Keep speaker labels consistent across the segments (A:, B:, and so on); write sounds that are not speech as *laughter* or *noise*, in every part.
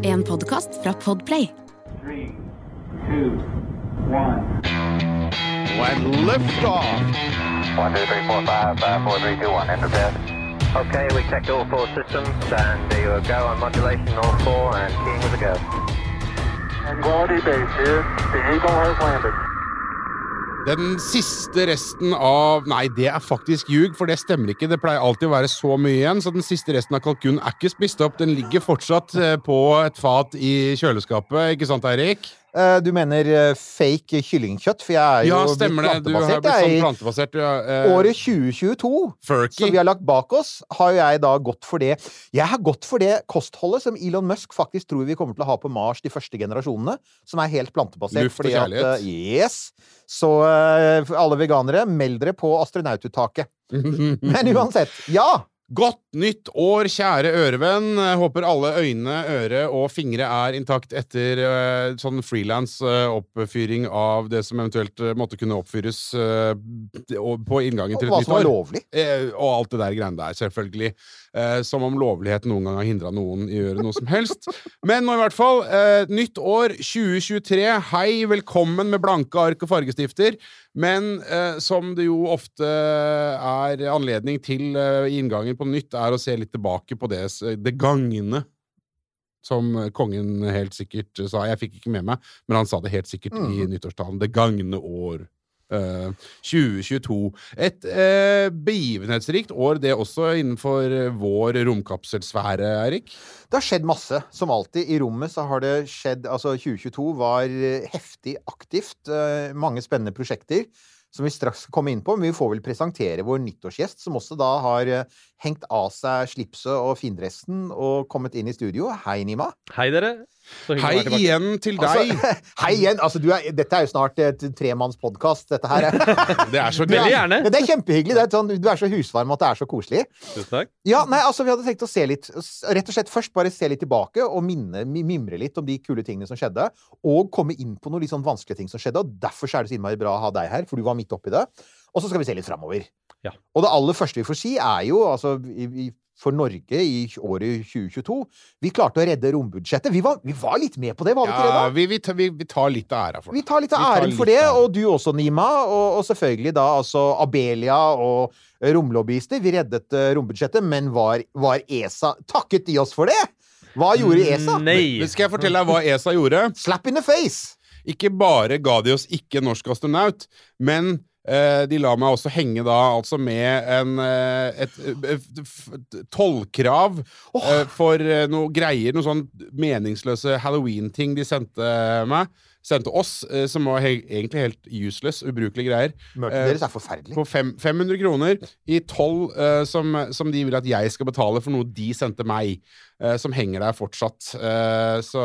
A: En podkast fra Podplay.
B: Three, two, one.
C: And liftoff.
D: One, two, three, four, five, five, four, three, two, one. Enter test. Okay, we checked all four systems, and there you go on modulation, all four, and keying with a go.
E: And Quality base here. The Eagle has landed.
C: Den siste resten av Nei, det er faktisk ljug, for det stemmer ikke. Det pleier alltid å være så mye igjen, så den siste resten av kalkunen er ikke spist opp. Den ligger fortsatt eh, på et fat i kjøleskapet, ikke sant, Eirik?
F: Eh, Du mener eh, fake kyllingkjøtt? For jeg er
C: Ja,
F: jo
C: stemmer det. Du har blitt sånn plantebasert. Ja. eh,
F: Året 2022,
C: Furky.
F: som vi har lagt bak oss, har jeg da gått for det Jeg har gått for det kostholdet som Elon Musk faktisk tror vi kommer til å ha på Mars de første generasjonene, som er helt plantebasert.
C: Luft og
F: fordi at,
C: kjærlighet.
F: eh, yes! Så alle veganere, meld dere på astronaututtaket. *laughs* Men uansett, ja!
C: Godt nytt år, kjære ørevenn. Håper alle øyne, øre og fingre er intakt etter uh, sånn frilans uh, oppfyring av det som eventuelt uh, måtte kunne oppfyres eh, på inngangen til et
F: hva
C: nytt
F: som er
C: år.
F: lovlig.
C: Eh, og alt det der greiene der, selvfølgelig. Eh, som om lovlighet noen gang har hindra noen i å gjøre noe som helst. Men nå i hvert fall. Eh, nytt år 2023. Hei, velkommen med blanke ark og fargestifter. Men eh, som det jo ofte er anledning til eh, i inngangen på nytt, er å se litt tilbake på det, det gagne. Som kongen helt sikkert sa. Jeg fikk ikke med meg, men han sa det helt sikkert i nyttårstalen. Det gagne år. Uh, 2022. Et uh, begivenhetsrikt år, det også innenfor eh, vår romkapselsfære, Eirik.
F: Det har skjedd masse. Som alltid. I rommet så har det skjedd Altså, 2022 var eh, heftig aktivt. Uh, Mange spennende prosjekter som vi straks skal komme inn på. Men vi får vel presentere vår nyttårsgjest, som også da har eh, hengt av seg slipset og findressen og kommet inn i studio. Hei, Nima.
G: Hei, dere.
C: Hei igjen til deg!
F: Altså, *laughs* hei igjen! Altså, du er, dette er jo snart et tremannspodkast, dette her. *laughs*
C: det er så
G: Veldig gjerne.
F: Men det er kjempehyggelig. Det er sånn, du er så husvarm at det er så koselig.
G: Takk.
F: Ja, nei, altså Vi hadde tenkt å se litt Rett og slett først bare se litt tilbake og minne, mimre litt om de kule tingene som skjedde. Og komme inn på noen litt sånn vanskelige ting som skjedde. Og Derfor er det så innmari bra å ha deg her, for du var midt oppi det. Og så skal vi se litt framover.
G: Ja.
F: Og det aller første vi får si, er jo altså i, i, For Norge i året 2022 Vi klarte å redde rombudsjettet. Vi var, vi var litt med på det, var vi ikke det?
C: Ja,
F: da?
C: vi, vi, tar- vi, vi tar litt av æra for det.
F: Vi tar litt av æren for det, og du også, Nima. Og, og selvfølgelig da altså Abelia og romlobbyister. Vi reddet eh, rombudsjettet, men var, var ESA Takket de oss for det? Hva gjorde ESA?
G: Nei.
C: Men Skal jeg fortelle deg hva ESA gjorde?
F: Slap in the face!
C: Ikke bare ga de oss ikke norsk astronaut, men de la meg også henge da altså med en, et, et et tollkrav oh. for eh, noe greier, noen sånn meningsløse Halloween-ting de sendte meg. Sendte oss, eh, som var he egentlig helt useless, ubrukelige greier.
F: Mørket
C: Eh,
F: deres er forferdelig.
C: På fem, 500 kroner i toll eh, som, som de vil at jeg skal betale for noe de sendte meg. eh, som henger der fortsatt. Eh, så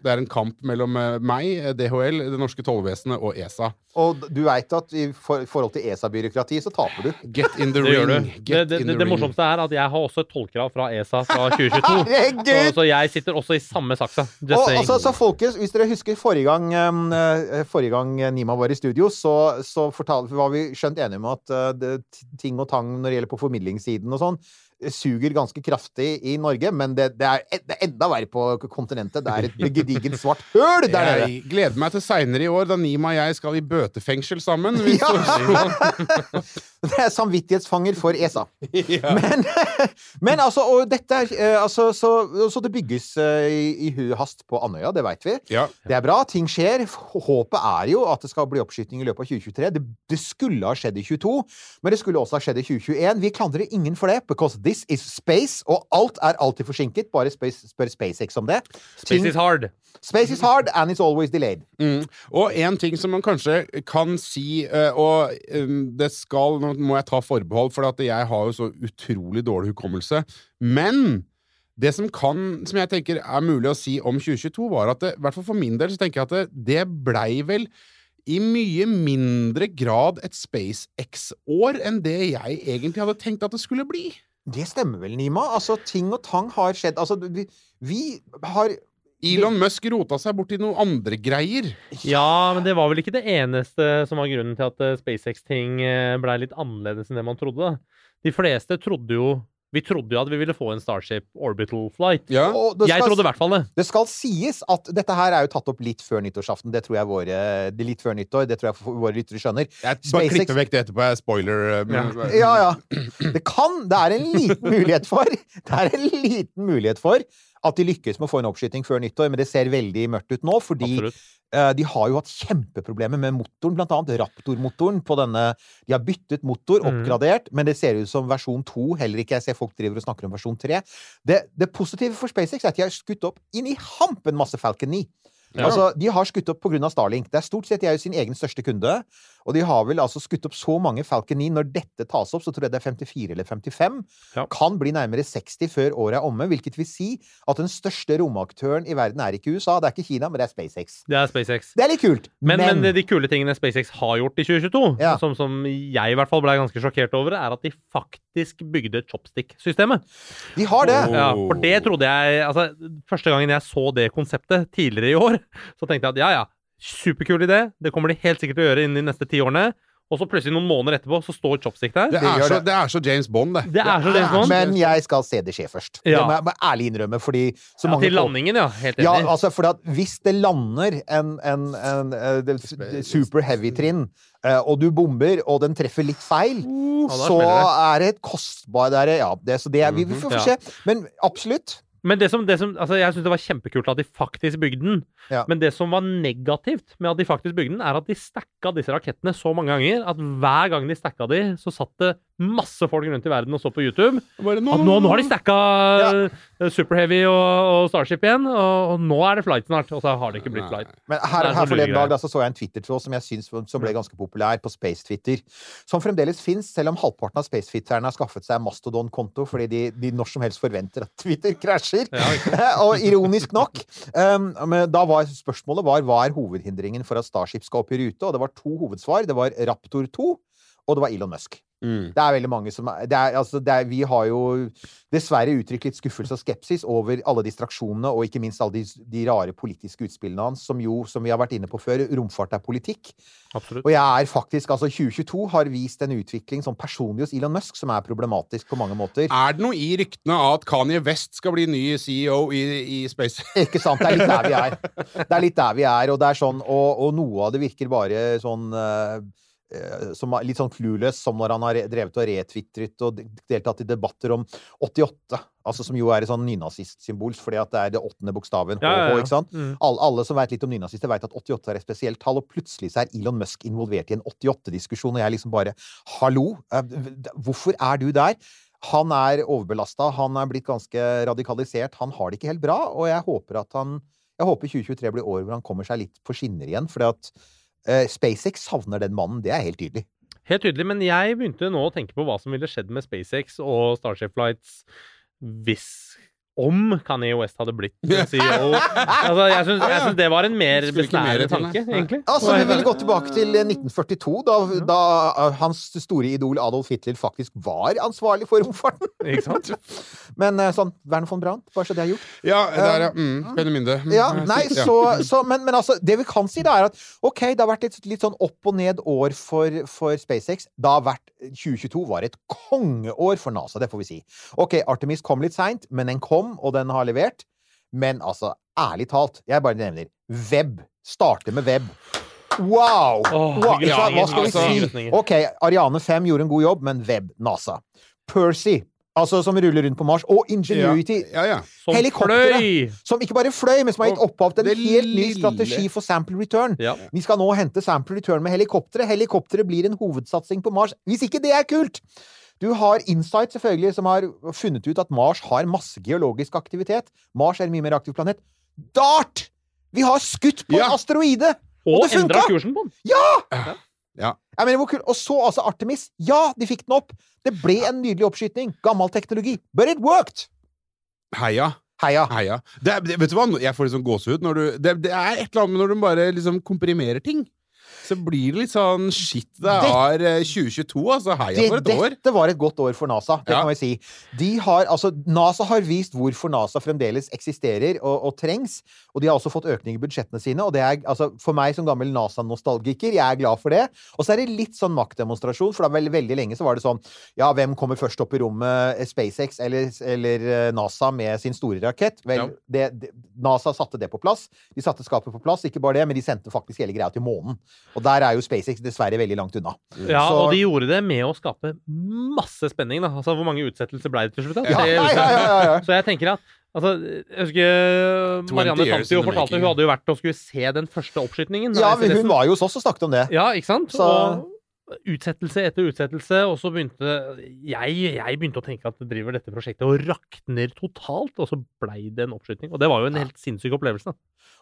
C: det er en kamp mellom eh, meg, eh, DHL, det norske tollvesenet og ESA.
F: Og du veit at i for, forhold til ESA-byråkrati så taper du.
C: Get in the
G: Det gjør du.
C: ring.
G: Det, det,
C: in
G: det,
C: the
G: det
C: ring.
G: morsomste er at jeg har også et tollkrav fra ESA fra *laughs* 2022. så, så jeg sitter også i samme saksa.
F: Og, altså, så folkens, hvis dere husker forrige gang, eh, forrige gang Nima var i studio, så, så fortalte, var vi skjønt enige om at eh, ting og tang når det gjelder på formidlingssiden og sånn, suger ganske kraftig i Norge, men det, det, er, det er enda verre på kontinentet. Det er et *laughs* gedigent svart høl der nede!
C: Jeg gleder meg til seinere i år, da Nima og jeg skal i bøtefengsel sammen. *laughs*
F: Ja! *laughs* Det er samvittighetsfanger for ESA. Men, men altså, og dette er eh, altså, så, så det bygges eh, i, i hu hast på Andøya, det veit vi.
C: ja.
F: Det er bra, ting skjer. Håpet er jo at det skal bli oppskyting i løpet av 2023. Det, det skulle ha skjedd i 22, men det skulle også ha skjedd i 2021. Vi klandrer ingen for det, because this is space, og alt er alltid forsinket. Bare space, spør SpaceX om det.
G: Space is hard.
F: space is hard, and it's always delayed.
C: Mm. Og en ting som man kanskje kan si, eh, og um, det skal Nå må jeg ta forbehold, for at jeg har jo så utrolig dårlig hukommelse. Men det som kan, som jeg tenker er mulig å si om 2022, var at det, i hvert fall for min del, så tenker jeg at det, det blei vel i mye mindre grad et SpaceX-år enn det jeg egentlig hadde tenkt at det skulle bli.
F: Det stemmer vel, Nima? Altså, ting og tang har skjedd. Altså, vi, vi har
C: Elon Musk rota seg bort i noen andre greier.
G: Ja, men det var vel ikke det eneste som var grunnen til at eh, SpaceX-ting blei litt annerledes enn det man trodde. De fleste trodde jo Vi trodde jo at vi ville få en Starship Orbital Flight.
C: Ja.
G: Jeg
F: skal-
G: trodde i hvert fall det.
F: Det skal sies at dette her er jo tatt opp litt før nyttårsaften. Det tror jeg våre, det litt før nyttår. Det tror jeg våre lyttere skjønner.
C: Jeg bare klipper vekk det etterpå. jeg er Spoiler. Ja.
F: Ja, ja. Det kan Det er en liten mulighet for Det er en liten mulighet for at de lykkes med å få en oppskyting før nyttår, men det ser veldig mørkt ut nå, fordi eh, de har jo hatt kjempeproblemer med motoren, blant annet Raptor-motoren på denne De har byttet motor,
G: oppgradert,
F: oppgradert, men det ser ut som versjon 2 heller ikke. Jeg ser folk driver og snakker om versjon 3. Det, det positive for SpaceX er at de har skutt opp inn i hampen masse Falcon 9.
G: Ja.
F: Altså, De har skutt opp pga. Starlink. Det er stort sett de er jo sin egen største kunde. Og de har vel altså skutt opp så mange Falcon 9. Når dette tas opp, så tror jeg det er 54 eller 55.
G: Ja.
F: Kan bli nærmere 60 før året er omme. Hvilket vil si at den største romaktøren i verden er ikke USA, det er ikke Kina, men det er SpaceX.
G: Det er SpaceX.
F: Det er litt kult.
G: Men, men, de kule tingene SpaceX har gjort i 2022,
F: Ja.
G: som, som jeg i hvert fall ble ganske sjokkert over, er at de faktisk bygde chopstick-systemet.
F: de har det.
C: Oh.
G: Ja, for det trodde jeg altså, Første gangen jeg så det konseptet tidligere i år, så tenkte jeg at ja, ja, superkul idé. Det kommer de helt sikkert til å gjøre innen de neste ti årene. Og så plutselig noen måneder etterpå så står chopstick der.
C: Det
F: Det
C: er, så,
F: det.
C: det er så James Bond, det.
G: Det er så James Bond.
F: Men jeg skal se det skje først.
G: Ja.
F: Det må jeg må ærlig innrømme, fordi så
G: Ja,
F: mange
G: til landingen, ja. Helt enig.
F: Ja, altså, for at hvis det lander en, en, en, eh, det- det super heavy-trinn, eh, og du bomber, og den treffer litt feil,
G: uh,
F: så er det et kostbar er, Ja, det, så det er, vi, vi får se. Men absolutt.
G: Men det som, det som, altså jeg syns det var kjempekult at de faktisk bygde den.
F: Ja.
G: Men det som var negativt med at de faktisk bygde den, er at de stacka disse rakettene så mange ganger at hver gang de stacka de, så satt det masse folk rundt i verden og så på YouTube.
C: Bare,
G: At nå, nå har de stacka Super Heavy og, og Starship igjen, og, og nå er det flight snart. Og så har det ikke blitt flight.
F: Men her,
G: er
F: her
G: så
F: forleden dag da, så, så jeg en Twitter-tråd som jeg syns som ble ganske populær på Space-Twitter. Som fremdeles fins, selv om halvparten av Space-Twitterne har skaffet seg Mastodon-konto fordi de, de når som helst forventer at Twitter krasjer. *laughs* og ironisk nok. Um, men da var spørsmålet var hva er hovedhindringen for at Starship skal opp i rute, og det var to hovedsvar. Det var Raptor 2, og det var Elon Musk.
C: Mm.
F: Det er veldig mange som er, det er, altså, det er, Vi har jo dessverre uttrykt litt skuffelse og skepsis over alle distraksjonene, og ikke minst alle de, de rare politiske utspillene hans, som jo, som vi har vært inne på før, romfart er politikk.
G: Absolutt.
F: Og jeg er faktisk, altså 2022 har vist en utvikling sånn personlig hos Elon Musk som er problematisk på mange måter.
C: Er det noe i ryktene at Kanye West skal bli ny CEO i, i Space? *laughs*
F: Ikke sant? Det er litt der vi er. Det er litt der vi er, og det er sånn, og, og noe av det virker bare sånn eh, som er litt sånn clueless, som når han har drevet og retwittret og deltatt i debatter om 88, altså som jo er et sånn nynazistsymbol, fordi at det er det åttende bokstaven,
G: Ja, ja, ja.
F: Ikke sant?
G: Mm.
F: Alle, alle som vet litt om nynazister, vet at 88 er et spesielt tall, og plutselig så er Elon Musk involvert i en 88-diskusjon, og jeg liksom bare Hallo? Eh, Hvorfor er du der? Han er overbelasta, han er blitt ganske radikalisert, han har det ikke helt bra, og jeg håper at han Jeg håper 2023 blir året hvor han kommer seg litt på skinner igjen, fordi at eh, SpaceX savner den mannen, det er helt tydelig.
G: Helt tydelig, men jeg begynte nå å tenke på hva som ville skjedd med SpaceX og Starship Flights hvis om Kanye West hadde blitt *laughs* CEO. Altså, jeg syns, det var en mer besnærende tanke, egentlig.
F: Altså, vi vil gå tilbake til eh, 1942, da, da eh, hans store idol Adolf Hitler faktisk var ansvarlig for romfarten.
G: Ikke sant? *laughs*
F: Men eh, sånn, Werner von Braun, bare så det er gjort.
C: Ja, der, ja. Mm, Benneminde. Mm,
F: Ja, nei, så, så men, men altså, det vi kan si, da er at OK, det har vært et litt sånn opp og ned år for, for SpaceX. Det har vært 2022 var et kongeår for NASA, det får vi si. OK, Artemis kom litt seint, men den kom, og den har levert. Men altså, ærlig talt, jeg bare nevner web. Starter med web. Wow! Wow. Hva, skal vi si? OK, Ariane 5 gjorde en god jobb, men web, NASA. Percy, altså som ruller rundt på Mars, og Ingenuity.
C: Ja, ja.
G: Som
F: Helikoptere.
G: fløy!
F: Som ikke bare fløy, men som har gitt opphav til en helt ny strategi for sample return.
G: Ja.
F: Vi skal nå hente sample return med helikopteret. Helikopteret blir en hovedsatsing på Mars. Hvis ikke det er kult! Du har Insight, selvfølgelig, som har funnet ut at Mars har masse geologisk aktivitet. Mars er en mye mer aktiv planet. DART! Vi har skutt på
C: Ja.
F: en asteroide!
G: Og
F: det funka!
G: kursen på den.
F: Ja!
C: Ja.
F: Jeg mener. Og så altså Artemis. Ja, de fikk den opp! Det ble en nydelig oppskyting. Gammel teknologi. But it worked!
C: Heia.
F: Heia.
C: Heia. Det, vet du hva, jeg får liksom gåsehud når du det, det er et eller annet med når du bare liksom komprimerer ting. Så blir det litt sånn shit, det er eh, 2022, altså. Heia for et år.
F: Dette var et godt år for NASA, det
C: Ja.
F: kan vi si. De har, altså, NASA har vist hvorfor NASA fremdeles eksisterer og, og trengs. Og de har også fått økning i budsjettene sine. Og det er, altså, for meg som gammel NASA-nostalgiker, jeg er glad for det. Og så er det litt sånn maktdemonstrasjon, for da veldig, veldig lenge så var det sånn Ja, hvem kommer først opp i rommet? eh, SpaceX eller, eller eh, NASA med sin store rakett? Vel,
C: Ja.
F: det, det, NASA satte det på plass. De satte skapet på plass. Ikke bare det, men de sendte faktisk hele greia til månen. Og der er jo SpaceX dessverre veldig langt unna.
G: Ja,
F: Så-
G: og de gjorde det med å skape masse spenning. Da. Altså, Hvor mange utsettelser ble det til slutt?
F: Ja, ja, ja, ja, ja, ja.
G: Så jeg tenker at altså, Jeg husker Marianne
C: Tanti
G: Tantio fortalte hun hadde jo vært og skulle se den første oppskytningen.
F: Ja, men hun var jo hos oss og snakket om det.
G: Ja, ikke sant?
F: Så-
G: Og utsettelse etter utsettelse, og så begynte jeg, jeg begynte å tenke at det driver dette prosjektet og rakner totalt, og så blei det en oppskyting. Og det var jo en helt sinnssyk opplevelse.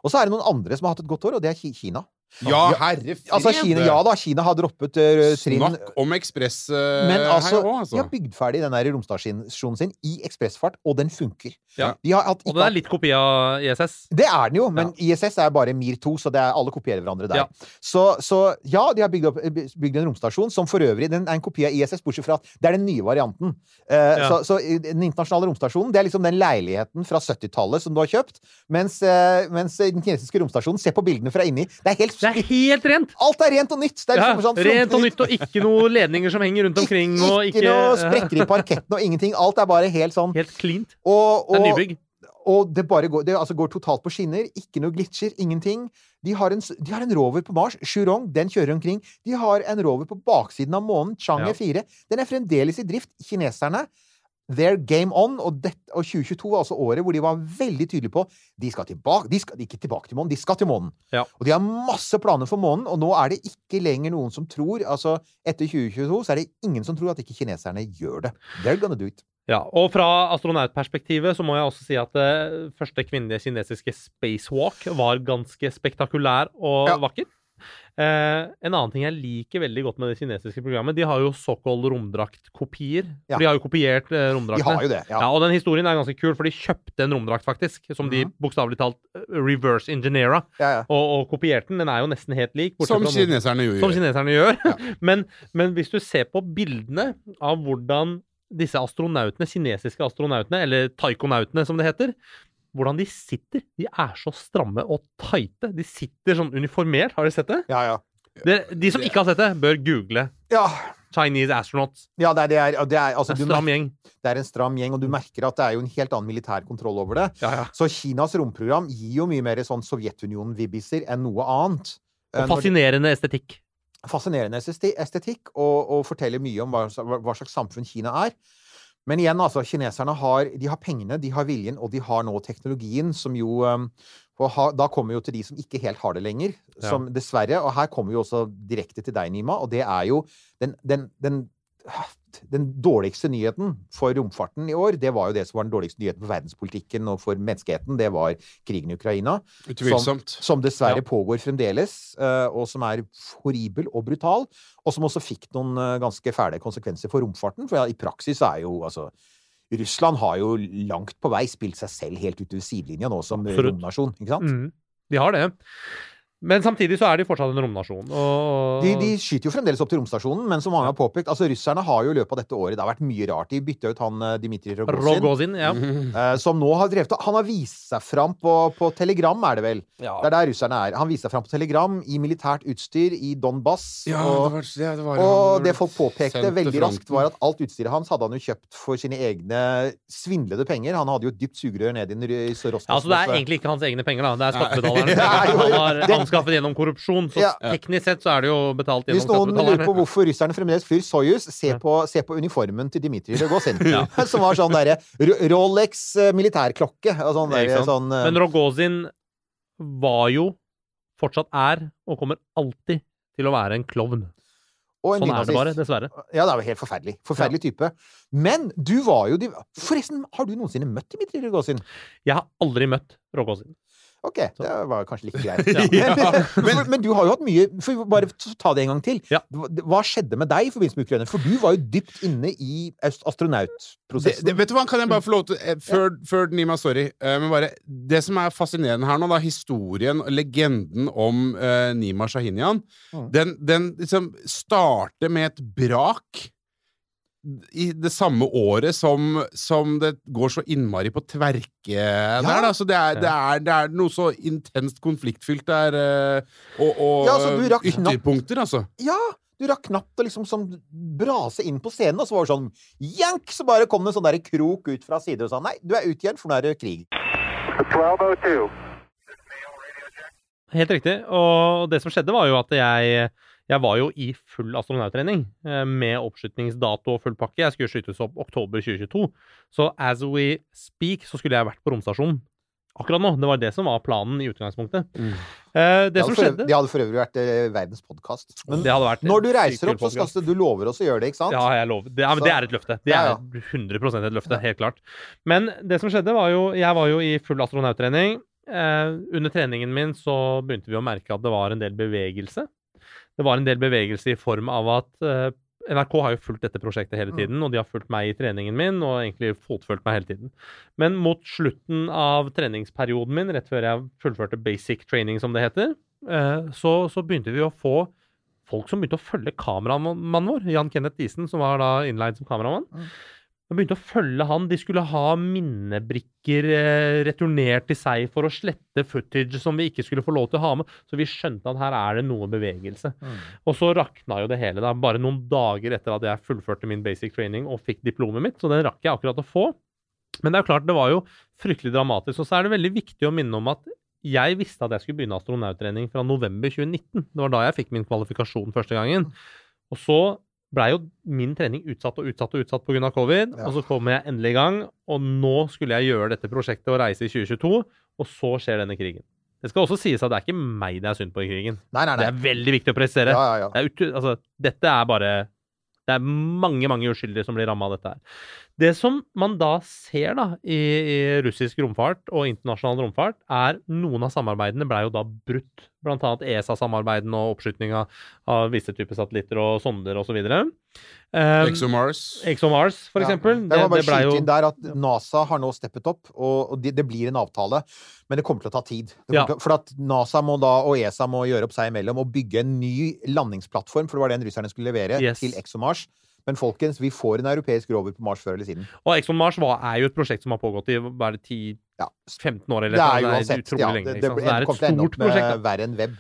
F: Og så er det noen andre som har hatt et godt år, og det er Kina.
C: Ja, herre fred!
F: Altså, Kina, ja da, Kina har droppet uh, trinn
C: Snakk om ekspress uh,
F: Men altså,
C: her òg,
F: de har
C: altså.
F: bygd ferdig den romstasjonen sin i ekspressfart, og den funker.
G: Ja.
F: De har hatt,
G: Og det er litt kopi av ISS.
F: det er den jo, men ISS er bare Mir 2, så det er, alle kopierer hverandre der.
G: Ja.
F: Så, så ja, de har bygd, opp, bygd en romstasjon som for øvrig den er en kopi av ISS, bortsett fra at det er den nye varianten. Uh,
G: Ja.
F: så, så den internasjonale romstasjonen det er liksom den leiligheten fra 70-tallet som du har kjøpt, mens, eh, mens den kinesiske romstasjonen Se på bildene fra inni. Det er helt
G: Det er helt rent!
F: Alt er rent og nytt! Det er
G: Ja,
F: liksom sånn
G: rent og nytt, og ikke noe ledninger som henger rundt omkring.
F: Ikke,
G: og
F: ikke
G: ikke,
F: noe sprekker i parketten og ingenting. Alt er bare helt sånn.
G: Helt cleant.
F: Og,
G: Det er
F: og,
G: nybygg.
F: og det bare går, det altså går totalt på skinner. Ikke noe glitcher, ingenting. De har, en, de har en rover på Mars, Shurong, den kjører omkring. De har en rover på baksiden av månen, Chang'e
G: Ja.
F: 4. Den er fremdeles i drift. Kineserne Their game on, og, det, og 2022 var altså året hvor de var veldig tydelige på de skal tilbake, de skal ikke tilbake til månen, de skal til månen.
G: Ja.
F: Og de har masse planer for månen, og nå er det ikke lenger noen som tror altså Etter 2022 så er det ingen som tror at ikke kineserne gjør det. They're gonna do it.
G: Ja, og fra astronautperspektivet så må jeg også si at det første kvinnelige kinesiske spacewalk var ganske spektakulær og
F: Ja.
G: vakker. Eh, en annen ting jeg liker veldig godt med det kinesiske programmet, de har jo såkalt romdraktkopier.
F: Ja.
G: For de har jo kopiert eh,
F: De
G: romdraktene.
F: har jo det.
G: Ja.
F: Ja.
G: og den historien er ganske kul, for de kjøpte en romdrakt, faktisk, som de
F: Mhm.
G: bokstavelig talt eh, reverse engineera,
F: Ja,
G: og, og kopierte den. Den er jo nesten helt lik.
C: Som kineserne jo
G: som
C: gjør.
G: kineserne gjør. *laughs* men, men hvis du ser på bildene av hvordan disse astronautene, kinesiske astronautene, eller taikonautene som det heter, hvordan de sitter. De er så stramme og tighte. De sitter sånn uniformert. Har dere sett det?
F: Ja, ja.
G: Dere, de som ikke har sett det, bør google
F: ja.
G: Chinese astronauts.
F: ja det, er, det, er, det, er, altså,
G: En stram gjeng.
F: det er en stram gjeng, og du merker at det er jo en helt annen militær kontroll over det.
G: Ja, ja.
F: Så Kinas romprogram gir jo mye mer sånn Sovjetunionen-vibbiser enn noe annet. Eh,
G: Og fascinerende estetikk.
F: fascinerende estetikk, og, og forteller mye om hva hva slags samfunn Kina er. Men igjen, altså, kineserne har, de har pengene, de har viljen, og de har nå teknologien, som jo um, ha, Da kommer vi jo til de som ikke helt har det lenger,
G: Ja.
F: som dessverre Og her kommer vi jo også direkte til deg, Nima, og det er jo den, den, den den dårligste nyheten for romfarten i år, det var jo det som var den dårligste nyheten for verdenspolitikken og for menneskeheten. Det var krigen i Ukraina. Som, som dessverre
G: Ja.
F: pågår fremdeles, eh, og som er horribel og brutal. Og som også fikk noen eh, ganske fæle konsekvenser for romfarten. For ja, i praksis er jo altså Russland har jo langt på vei spilt seg selv helt utover sidelinja nå som romnasjon. Ikke sant?
G: Mm. De har det. Men samtidig så er de fortsatt en romnasjon. Og
F: De, de skyter jo fremdeles opp til romstasjonen, men som mange har påpekt, altså russerne har jo i løpet av dette året Det har vært mye rart. De bytta ut han eh, Dmitrij Rogozin,
G: Rogozin, ja. *laughs*
F: eh, som nå har drevet Han har vist seg fram på, på Telegram, er det vel?
G: ja.
F: Det er der russerne er. Han viste seg fram på Telegram i militært utstyr i Donbass.
C: Ja,
F: og,
C: det var, ja, det var
F: og det folk påpekte veldig raskt, var at alt utstyret hans hadde han jo kjøpt for sine egne svindlede penger. Han hadde jo et dypt sugerør ned i i
G: Ja, altså Det er egentlig ikke hans egne penger, da. Det er skattebetalerne. *laughs*
F: Ja,
G: anskaffet gjennom korrupsjon, så
F: Ja.
G: teknisk sett så er det jo betalt gjennom skattebetalerne.
F: Hvis noen lurer på hvorfor russerne fremdeles flyr Soyuz, se,
G: Ja.
F: på, se på uniformen til Dmitrij Rogozin. *laughs* Som var sånn derre Rolex eh, militærklokke. Og sånn
G: Ja,
F: derre sånn uh...
G: Men Rogozin var jo, fortsatt er, og kommer alltid til å være en klovn.
F: og en
G: Sånn er det bare, dessverre.
F: Ja, det er jo helt forferdelig. Forferdelig type. Men du var jo de... Forresten, har du noensinne møtt Dmitrij Rogozin?
G: Jeg har aldri møtt Rogozin.
F: Ok, det var kanskje litt greit. *laughs*
C: Ja.
F: Men, men, du har jo hatt mye for Bare ta det en gang til.
G: Ja.
F: Hva skjedde med deg i forbindelse med Ukraina? For du var jo dypt inne i astronautprosessen.
C: vet du hva, kan jeg bare få lov til Før, Før, før Nima, sorry. eh, men bare Det som er fascinerende her nå, da, historien, legenden om uh, Nima Shahinian,
F: Mm.
C: den, den liksom starter med et brak i det samme året som, som det går så innmari på tverke der. Da. Så det er, det, er, det er noe så intenst konfliktfylt der, eh, og, og
F: Ja, altså, du rakk knapt-
C: ytterpunkter, altså.
F: Ja! Du rakk knapt å liksom sånn brase inn på scenen, og så var det sånn jank! Så bare kom det en sånn der krok ut fra side og sa nei, du er ute igjen, for nå er det krig.
E: 1202.
G: Helt riktig. Og det som skjedde, var jo at jeg jeg var jo i full astronauttrening eh, med oppskytningsdato og full pakke. Jeg skulle skytes opp oktober 2022. Så as we speak så skulle jeg vært på romstasjonen akkurat nå. Det var det som var planen i utgangspunktet.
C: Mm.
G: Eh, det som skjedde
F: det hadde for øvrig vært eh, verdens podkast. Når du reiser opp, så skal
G: podcast.
F: du lover oss å gjøre det, ikke sant?
G: Ja, jeg lover. Det, ja, men det er et løfte. Det er 100% et løfte, helt klart. Men det som skjedde, var jo Jeg var jo i full astronauttrening. Under treningen min så begynte vi å merke at det var en del bevegelse. Det var en del bevegelse i form av at eh, NRK har jo fulgt dette prosjektet hele tiden, og de har fulgt meg i treningen min og egentlig fotfølgt meg hele tiden. Men mot slutten av treningsperioden min, rett før jeg fullførte basic training, som det heter, eh, så, så begynte vi å få folk som begynte å følge kameramannen vår, Jan Kenneth Diesen, som var da innleid som kameramann. De begynte å følge han. De skulle ha minnebrikker eh, returnert til seg for å slette footage som vi ikke skulle få lov til å ha med. Så vi skjønte at her er det noe bevegelse.
F: Mm.
G: Og så rakna jo det hele da, bare noen dager etter at jeg fullførte min basic training og fikk diplomet mitt. Så den rakk jeg akkurat å få. Men det er jo klart, det var jo fryktelig dramatisk. Og så er det veldig viktig å minne om at jeg visste at jeg skulle begynne astronauttrening fra november 2019. Det var da jeg fikk min kvalifikasjon første gangen. Og så blei jo min trening utsatt og utsatt og utsatt pga. covid.
F: Ja.
G: Og så kom jeg endelig i gang, og nå skulle jeg gjøre dette prosjektet og reise i 2022. Og så skjer denne krigen. Det skal også sies at det er ikke meg det er synd på i krigen.
F: Nei, nei,
G: Det er veldig viktig å presisere.
F: Ja, ja, ja.
G: Det altså, dette er bare Det er mange mange uskyldige som blir ramma av dette her. Det som man da ser da i, i russisk romfart og internasjonal romfart, er noen av samarbeidene ble jo da brutt. Blant annet ESA-samarbeidene og oppskytinga av, av visse typer satellitter og sonder osv. Um,
C: ExoMars.
G: ExoMars, for
F: Ja.
G: eksempel.
F: Det var bare
G: ble
F: skyte
G: jo
F: inn der at NASA har nå steppet opp, og, og det, det blir en avtale. Men det kommer til å ta tid.
G: Ja.
F: til, for at NASA må da, og ESA må gjøre opp seg imellom og bygge en ny landingsplattform, for det var den russerne skulle levere,
G: Yes.
F: til ExoMars. Men folkens, vi får en europeisk rover på Mars før eller siden.
G: Og ExoMars var, er jo et prosjekt som har pågått i bare 10-15 år. Eller
F: Det er uansett
G: utrolig
F: ja, det,
G: er
F: det,
G: stort prosjekt.
F: det,
G: det er et stort prosjekt.
F: verre enn web.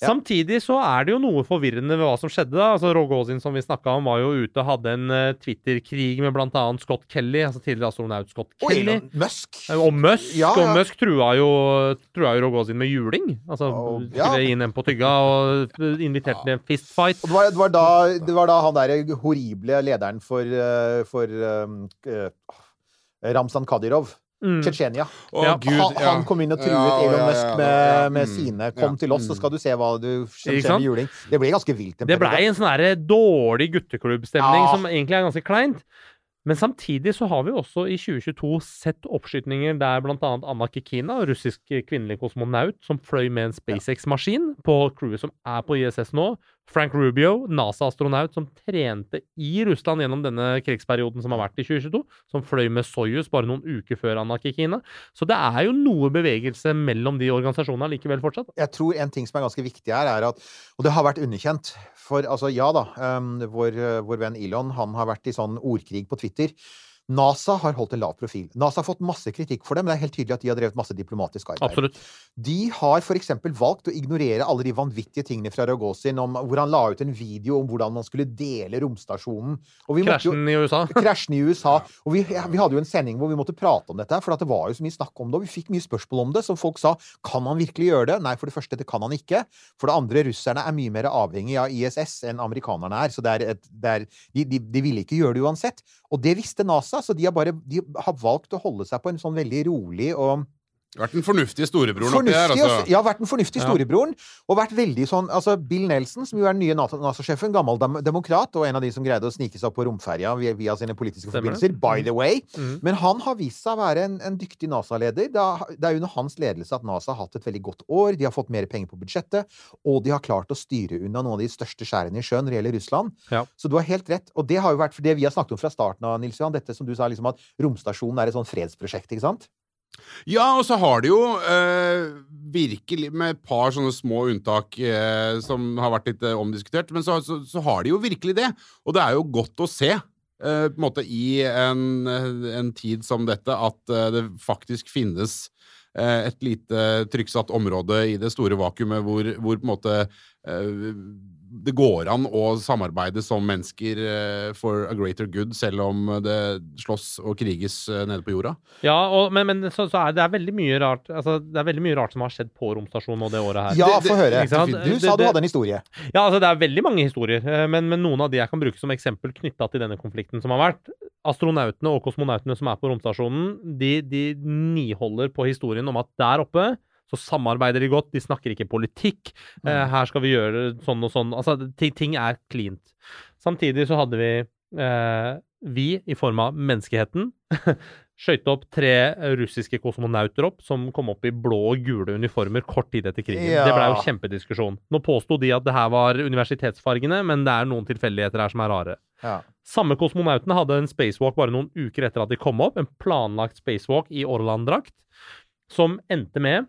F: Ja.
G: Samtidig så er det jo noe forvirrende ved hva som skjedde. da. Altså Rogozin som vi snakka om, var jo ute og hadde en uh, Twitter-krig med annet Scott Kelly, altså tidligere astronaut Scott
F: Og
G: Kelly.
F: Elon Musk.
G: Eh, Og Musk,
F: Ja, ja.
G: og Musk trua jo, trua jo Rogozin med juling. Altså
F: Og- ja.
G: skulle inn en på tygga og inviterte til en fistfight.
F: Og det var, det, var da, det var da han der horrible lederen for, eh, for um, uh, Ramzan Kadyrov,
G: Mm.
F: Tsjetsjenia.
C: Å,
G: Ja,
C: Gud,
F: han, han kom inn og truet
C: Ja,
F: Elon
C: ja,
F: Musk
C: ja,
F: med,
C: ja,
F: med
C: mm,
F: sine 'kom
C: ja,
F: til oss, så
C: mm.
F: skal du se hva du skjer med juling'. Det ble ganske vilt.
G: Det blei en sånn der dårlig gutteklubbstemning
F: Ja.
G: som egentlig er ganske kleint. Men samtidig så har vi også i 2022 sett oppskytninger der bl.a. Anna Kikina, russisk kvinnelig kosmonaut, som fløy med en SpaceX-maskin på crewet som er på ISS nå. Frank Rubio, NASA-astronaut som trente i Russland gjennom denne krigsperioden som har vært i 2022. Som fløy med Soyuz bare noen uker før Anna inn. Så det er jo noe bevegelse mellom de organisasjonene likevel fortsatt.
F: Jeg tror en ting som er ganske viktig her, er at Og det har vært underkjent. For altså, ja da, um, vår, vår venn Elon, han har vært i sånn ordkrig på Twitter. NASA har holdt en lav profil. NASA har fått masse kritikk for det, men det er helt tydelig at de har drevet masse diplomatisk arbeid.
G: Absolutt.
F: De har f.eks. valgt å ignorere alle de vanvittige tingene fra Rogozin, om hvor han la ut en video om hvordan man skulle dele romstasjonen.
G: Krasjen i USA. *laughs*
F: Krasjen i USA. Og vi, vi hadde jo en sending hvor vi måtte prate om dette, for at det var jo så mye snakk om det, og vi fikk mye spørsmål om det, som folk sa kan han virkelig gjøre det? Nei, for det første, det kan han ikke. For det andre, russerne er mye mer avhengig av ISS enn amerikanerne er, så det er et, det er, de, de, de ville ikke gjøre det uansett. Og det visste NASA, så de har bare de har valgt å holde seg på en sånn veldig rolig og
C: Vært den fornuftige storebroren oppi
F: her,
C: altså.
F: ja, vært den fornuftige storebroren. Og vært veldig sånn altså Bill Nelson, som jo er den nye NASA-sjefen, gammel dem demokrat, og en av de som greide å snike seg opp på romferja via, via sine politiske
G: Stemmer
F: forbindelser, by the way.
G: Mm.
F: Men han har vist seg å være en, en dyktig NASA-leder. Det, er- det er under hans ledelse at NASA har hatt et veldig godt år. De har fått mer penger på budsjettet, og de har klart å styre unna noen av de største skjærene i sjøen når det gjelder Russland.
G: Ja.
F: Så du har helt rett. Og det har jo vært for det vi har snakket om fra starten av, Nils Johan, dette som du sa, liksom at romstasjonen er et sånn fredsprosjekt, ikke sant?
C: Ja, og så har det jo eh, virkelig, med et par sånne små unntak eh, som har vært litt eh, omdiskutert, men så, så, så har de jo virkelig det. Og det er jo godt å se. på en måte I en, en tid som dette, at det faktisk finnes et lite trykksatt område i det store vakuumet hvor, hvor på en måte det går an å samarbeide som mennesker eh, for a greater good, selv om det slåss og kriges eh, nede på jorda.
G: Ja, og, men, men så, så er det er veldig mye rart altså, Det er veldig mye rart som har skjedd på romstasjonen og det året her.
F: Ja, få høre. Du sa du hadde en historie.
G: Ja, altså det er veldig mange historier, eh, men, men noen av de jeg kan bruke som eksempel knytta til denne konflikten som har vært. Astronautene og kosmonautene som er på romstasjonen, de, de niholder på historien om at der oppe så samarbeider de godt, de snakker ikke politikk. Eh, her skal vi gjøre sånn og sånn. Altså, ting, ting er cleant. Samtidig så hadde vi eh, vi, i form av menneskeheten, *laughs* skøyte opp tre russiske kosmonauter opp, som kom opp i blå og gule uniformer kort tid etter krigen.
F: Ja.
G: Det ble jo kjempediskusjon. Nå påsto de at det her var universitetsfargene, men det er noen tilfeldigheter her som er rare.
F: Ja.
G: Samme kosmonautene hadde en spacewalk bare noen uker etter at de kom opp, en planlagt spacewalk i Orland-drakt, som endte med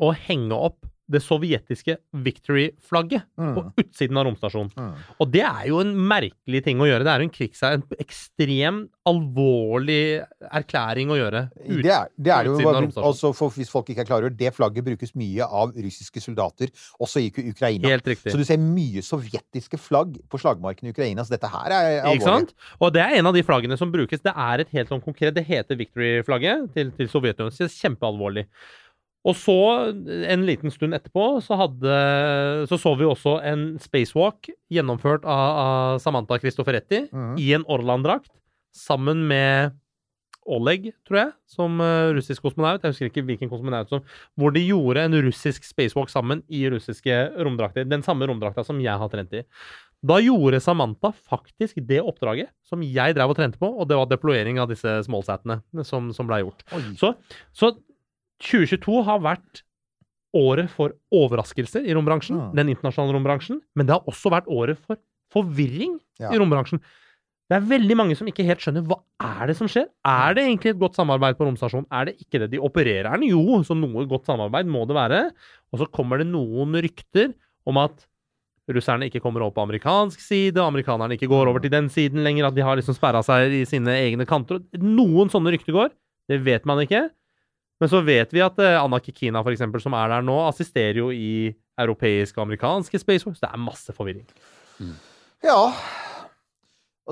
G: å henge opp det sovjetiske Victory-flagget på
F: Mm.
G: utsiden av romstasjonen.
F: Mm.
G: Og det er jo en merkelig ting å gjøre. Det er en krigsherre, en ekstrem alvorlig erklæring å gjøre. ut-
F: Det er det, er jo. Altså, for, hvis folk ikke er klar over det, flagget brukes mye av russiske soldater, også i Uk- Ukraina.
G: Helt riktig.
F: Så du ser mye sovjetiske flagg på slagmarken i Ukraina. Så dette her er alvorlig.
G: Ikke sant? Og det er en av de flaggene som brukes. Det er et helt sånn konkret Det heter Victory-flagget til, til Sovjetunionen. Kjempealvorlig. Og så, en liten stund etterpå, så, hadde, så så vi også en spacewalk gjennomført av, av Samantha Cristoforetti
F: mm.
G: i en Orland-drakt, sammen med Oleg, tror jeg, som eh, russisk kosmonaut. Jeg husker ikke hvilken kosmonaut som Hvor de gjorde en russisk spacewalk sammen i russiske romdrakter. Den samme romdrakta som jeg har trent i. Da gjorde Samantha faktisk det oppdraget som jeg drev og trente på, og det var deployering av disse smallsatene som, som ble gjort. Så, så 2022 har vært året for overraskelser i rombransjen,
F: Mm.
G: den internasjonale rombransjen, men det har også vært året for forvirring
F: Ja.
G: i rombransjen. Det er veldig mange som ikke helt skjønner hva er det som skjer. Er det egentlig et godt samarbeid på romstasjonen? Er det ikke det? De opererer den jo, så noe godt samarbeid må det være. Og så kommer det noen rykter om at russerne ikke kommer over på amerikansk side, amerikanerne ikke går over til den siden lenger, at de har liksom sperra seg i sine egne kanter. Noen sånne rykter går. Det vet man ikke. Men så vet vi at eh, Anna Kikina, for eksempel, som er der nå, assisterer jo i europeiske og amerikanske spacewalks. Det er masse forvirring.
F: Ja.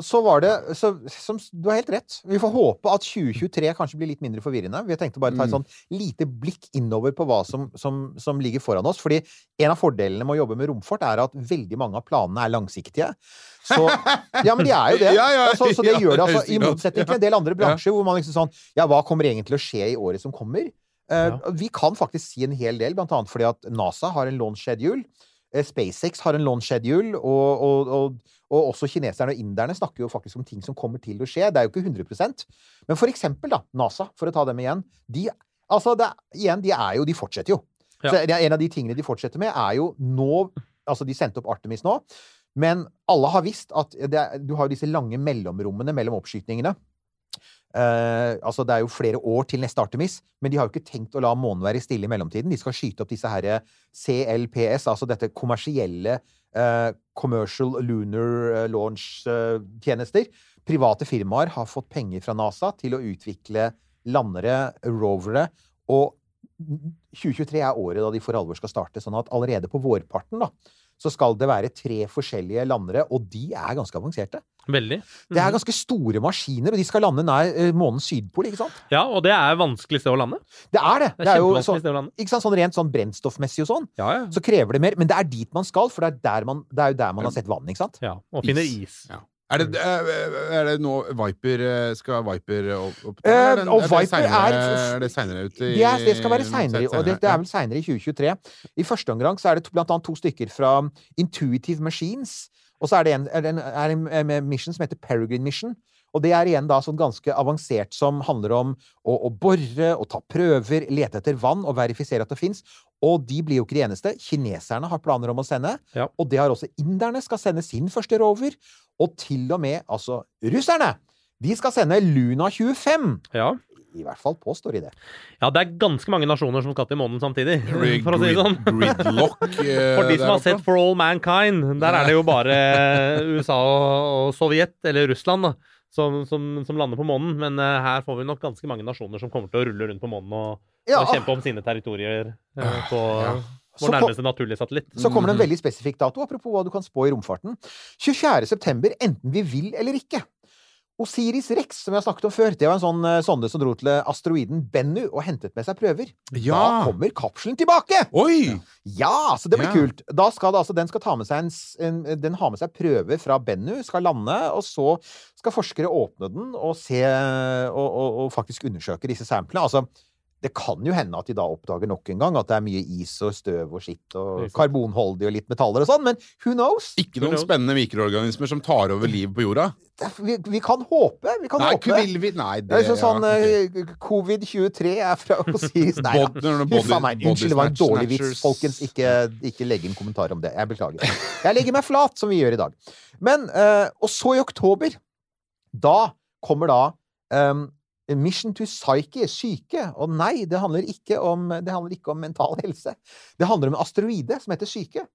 F: Så var det så, som, Du har helt rett. Vi får håpe at 2023 kanskje blir litt mindre forvirrende. Vi tenkte bare ta et
C: Mm.
F: sånn lite blikk innover på hva som, som, som ligger foran oss. Fordi en av fordelene med å jobbe med romfart er at veldig mange av planene er langsiktige. Så, ja, men de er jo det. *laughs*
C: Ja, ja,
F: altså, så det *laughs* gjør det altså,
C: i
F: motsetning til en del andre bransjer hvor man liksom sånn Ja, hva kommer egentlig til å skje i året som kommer?
G: Uh.
F: Vi kan faktisk si en hel del, blant annet fordi at NASA har en launch schedule. Eh, SpaceX har en launch schedule, og, og, og, og også kineserne og inderne snakker jo faktisk om ting som kommer til å skje. Det er jo ikke 100 Men for eksempel, da, NASA, for å ta dem igjen. De, altså, det, igjen, de er jo De fortsetter jo.
G: Ja.
F: Så en av de tingene de fortsetter med, er jo nå Altså, de sendte opp Artemis nå, men alle har visst at det du har jo disse lange mellomrommene mellom oppskytningene. Eh, altså Det er jo flere år til neste Artemis, men de har jo ikke tenkt å la månen være stille i mellomtiden. De skal skyte opp disse her CLPS, altså dette kommersielle uh, Commercial Lunar eh, Launch-tjenester. Private firmaer har fått penger fra NASA til å utvikle landere, rovere, og 2023 er året da de for alvor skal starte. Sånn at allerede på vårparten da, så skal det være tre forskjellige landere, og de er ganske avanserte.
G: Veldig.
F: Det er ganske store maskiner, og de skal lande nær eh, månens sydpol, ikke sant?
G: Ja, og det er vanskelig sted å lande.
F: Det er det!
G: Det
F: Det
G: er
F: er jo
G: kjempevanskelig sted å lande.
F: ikke sant, sånn rent sånn brennstoffmessig og sånn,
G: Ja, ja.
F: så krever det mer. Men det er dit man skal, for det er, der man, det er jo der man har sett vann, ikke sant?
G: ja. Og finner
C: Is.
G: is.
C: Ja. Er det, er det nå Viper eh, Skal Viper opp, opp
F: Eh,
C: det-
F: og
C: er
F: Viper
C: senere-
F: er-
C: Er det seinere ut i
F: Det, det skal være seinere. Og det, det er vel seinere i 2023. I første omgang så er det to- blant annet to stykker fra Intuitive Machines. Og så er det en, er en, er det en, en mission som heter Peregrine Mission. Og det er igjen da sånn ganske avansert som handler om å, å bore og ta prøver, lete etter vann og verifisere at det fins. Og de blir jo ikke de eneste. Kineserne har planer om å sende.
G: Ja.
F: Og det har også inderne. Skal sende sin første rover. Og til og med altså russerne! De skal sende Luna 25.
G: Ja.
F: I hvert fall påstår de det.
G: ja, det er ganske mange nasjoner som skal til månen samtidig, for å si det sånn.
C: Gridlock. *laughs* eh,
G: For de som har sett For All Mankind, der er det jo bare *laughs* USA og, Sovjet, eller Russland, da, som, som, som lander på månen. Men uh, her får vi nok ganske mange nasjoner som kommer til å rulle rundt på månen og,
F: Ja,
G: og kjempe om sine territorier uh, på
F: Så
G: vår
F: kom-
G: nærmeste naturlige satellitt.
F: Så kommer det en veldig spesifikk dato, apropos hva du kan spå i romfarten. 24. september, enten vi vil eller ikke. Osiris Rex, som vi har snakket om før, det var en sånn eh, sonde som dro til asteroiden Bennu og hentet med seg prøver. Da kommer kapselen tilbake!
C: Oi!
F: Ja, så det blir
C: Ja.
F: kult. Da skal det, altså, den skal ta med seg en, en Den har med seg prøver fra Bennu, skal lande, og så skal forskere åpne den og se og, og, og faktisk undersøke disse samplene. Altså, det kan jo hende at de da oppdager nok en gang at det er mye is og støv og skitt og karbonholdig og litt metaller og sånn, men who knows?
C: Ikke noen spennende mikroorganismer som tar over livet på jorda?
F: Det Vi, vi kan håpe. Vi kan
C: Nei,
F: håpe.
C: vil vi Nei, det
F: Det er sånn, sånn
C: ja, ok.
F: eh, Covid-23 er fra Osiris *laughs* Nei
C: er
F: Huff a meg. Unnskyld, det var en dårlig vits, folkens. Ikke, ikke legg inn kommentar om det. Jeg beklager. Jeg legger meg flat, som vi gjør i dag. Men eh, Og så i oktober, da kommer da ehm, Mission to Psyche, syke. Og nei, det handler, ikke om, det handler ikke om mental helse. Det handler om en asteroide som heter Syke.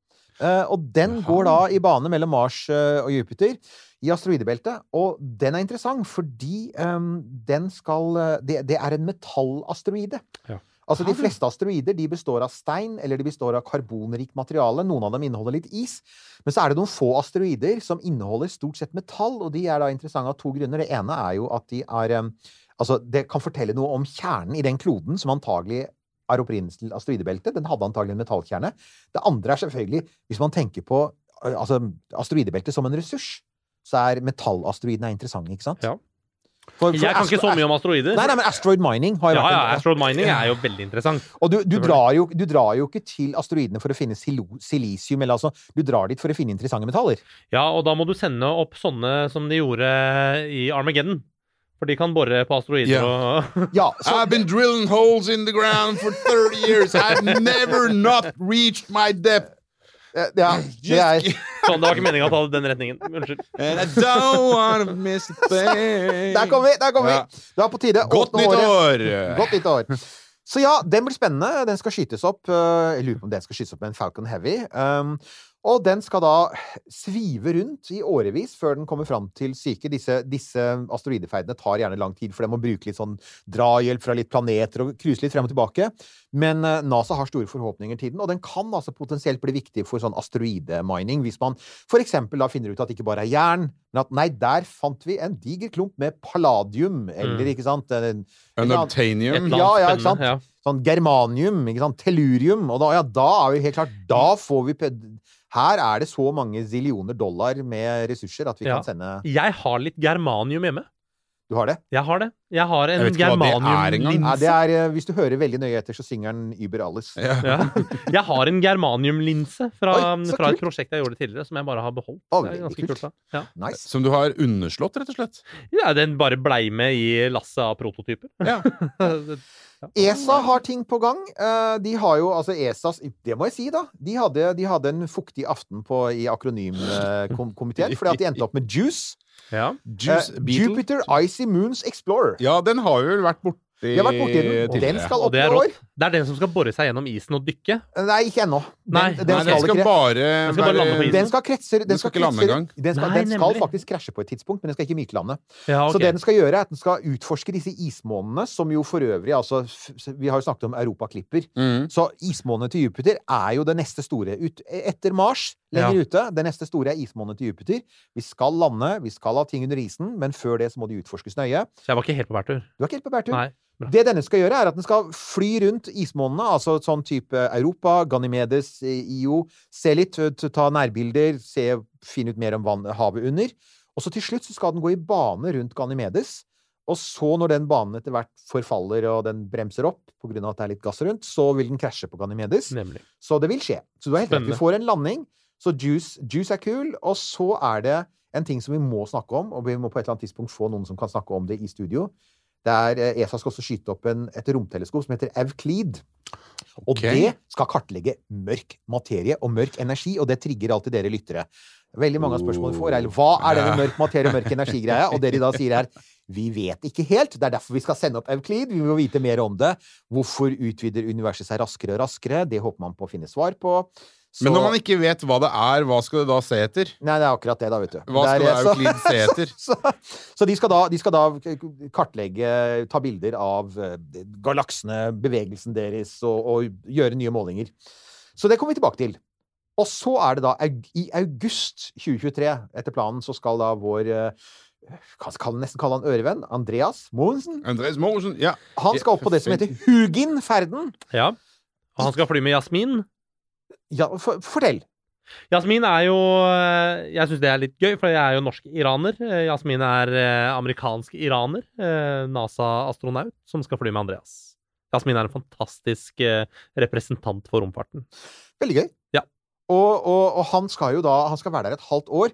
F: Eh, og den går da i bane mellom Mars eh, og Jupiter i asteroidebeltet. Og den er interessant fordi ehm, den skal eh, det, det er en metallasteroide.
G: Ja.
F: Altså De fleste asteroider de består av stein eller de består av karbonrikt materiale. Noen av dem inneholder litt is. Men så er det noen få asteroider som inneholder stort sett metall, og de er da interessante av to grunner. Det ene er jo at de er ehm, Altså, det kan fortelle noe om kjernen i den kloden som antagelig er opprinnelsen til asteroidebeltet. Den hadde antagelig en metallkjerne. Det andre er selvfølgelig, hvis man tenker på eh, altså, asteroidebeltet som en ressurs, så er metallasteroidene interessante, ikke sant?
G: Ja.
F: For- for
G: Jeg kan ikke så mye om asteroider.
F: Nei, nei, men asteroid mining har jo
G: Ja,
F: vært
G: ja, Asteroid mining er jo veldig interessant.
F: Og du, du, drar jo, du drar jo ikke til asteroidene for å finne silo, silisium, eller altså Du drar dit for å finne interessante metaller.
G: Ja, og da må du sende opp sånne som de gjorde i Armageddon. For de kan bore på asteroider
C: yeah.
G: og
F: Ja, så
C: I've been drilling holes in the ground for 30 years. I've never not reached my depth.
F: eh, ja, det er
G: Sånn, det var ikke meninga å ta det den retningen. Unnskyld.
F: Der kom vi! Der kom
C: Ja.
F: vi! Det er på tide.
C: Godt nytt år!
F: Godt nytt år. Så ja, den blir spennende. Den skal skytes opp øh, Jeg lurer på om den skal skytes opp med en Falcon Heavy. Um, og den skal da svive rundt i årevis før den kommer fram til syke. Disse, disse asteroideferdene tar gjerne lang tid, for de må bruke litt sånn drahjelp fra litt planeter og cruise litt frem og tilbake. Men øh, NASA har store forhåpninger til den, og den kan altså potensielt bli viktig for sånn asteroidemining hvis man for eksempel da finner ut at det ikke bare er jern, men at nei, der fant vi en diger klump med palladium, eller
G: Mm.
F: ikke sant en,
C: Unobtainium.
F: Ja, ja, ikke sant? sånn germanium, ikke sant? tellurium, og da, ja, da er vi helt klart Da får vi Her er det så mange zillioner dollar med ressurser at vi
G: Ja.
F: kan sende
G: Jeg har litt germanium hjemme.
F: Du har det?
G: Jeg har det. Jeg har en
C: er
G: germaniumlinse.
F: Ja, det eh, hvis du hører veldig nøye etter, så synger den Über alles.
C: Ja.
G: Ja. Jeg har en germaniumlinse fra,
F: Oi,
G: fra et prosjekt jeg gjorde tidligere, som jeg bare har beholdt.
F: Oh,
G: det er ganske kult. kult. Ja.
F: Nice.
C: Som du har underslått, rett og slett.
G: ja, Den bare blei med i lasset av prototyper.
C: Ja. *laughs*
F: ESA har ting på gang. Eh, De har jo altså ESAs Det må jeg si, da. De hadde, de hadde en fuktig aften på, i akronymkomiteen, *laughs* fordi at de endte opp med JUICE.
G: Ja.
C: Juice uh,
F: Jupiter Icy Moons Explorer.
C: Ja, den har jo vel vært borti
F: Vi har vært borti den, den skal opp i år.
G: Det er den som skal bore seg gjennom isen og dykke.
F: Nei, ikke ennå. Den,
G: Nei.
F: den, skal
C: den skal bare
G: skal bare lande på isen.
F: Den skal kretse Den
C: Den
F: skal,
C: skal ikke lande.
F: Den skal,
G: Nei,
F: den skal faktisk krasje på et tidspunkt, men den skal ikke myklande.
G: Ja,
F: Så det den skal gjøre, er at den skal utforske disse ismånene, som jo for øvrig altså Vi har jo snakket om europaklipper.
C: Mm.
F: Så ismånene til Jupiter er jo det neste store. Ut, etter Mars, lenger ute, det neste store er ismånene til Jupiter. Vi skal lande, vi skal ha ting under isen, men før det så må de utforskes nøye.
G: Så jeg var ikke helt på bærtur.
F: Du var ikke helt på bærtur.
G: Nei.
F: Det denne skal gjøre, er at den skal fly rundt ismånene, altså sånn type Europa, Ganymedes, eh, IO. Se litt, ta nærbilder, se, finne ut mer om vann, havet under. Og så til slutt så skal den gå i bane rundt Ganymedes. Og så, når den banen etter hvert forfaller og den bremser opp pga. at det er litt gass rundt, så vil den krasje på Ganymedes.
G: Nemlig.
F: Så det vil skje. Så du har helt rett. Vi får en landing. Så juice, juice er kul. Og så er det en ting som vi må snakke om, og vi må på et eller annet tidspunkt få noen som kan snakke om det i studio. Det er, eh, ESA skal også skyte opp en, et romteleskop som heter Evclid. Og
C: okay.
F: det skal kartlegge mørk materie og mørk energi, og det trigger alltid dere lyttere. Veldig mange av spørsmålene vi får, er hva er denne mørk materie og mørk energi-greia? Og det de da sier er vi vet ikke helt. Det er derfor vi skal sende opp Evclid. Vi må vite mer om det. Hvorfor utvider universet seg raskere og raskere? Det håper man på å finne svar på. Så-
C: Men når man ikke vet hva det er, hva skal det da se etter?
F: Nei, det er akkurat det, da, vet du.
C: Hva skal
F: Det så-
C: se *laughs* etter?
F: Så, så de, skal da, de skal da kartlegge, ta bilder av eh, galaksene, bevegelsen deres, og, og gjøre nye målinger. Så det kommer vi tilbake til. Og så er det da i august 2023, etter planen, så skal da vår eh, kan kalle, nesten kalle han ørevenn, Andreas Mogensen.
C: Andreas Mogensen, ja.
F: Han skal opp på det som heter Hugin-ferden.
G: Ja. Og han skal fly med Jasmin.
F: Ja, for, fortell.
G: Jasmin er jo eh, Jeg syns det er litt gøy, for jeg er jo norsk-iraner. Eh, Jasmin er eh, amerikansk-iraner. eh, NASA-astronaut som skal fly med Andreas. Jasmin er en fantastisk representant for romfarten.
F: Veldig gøy. Og, og, og han skal jo da Han skal være der et halvt år.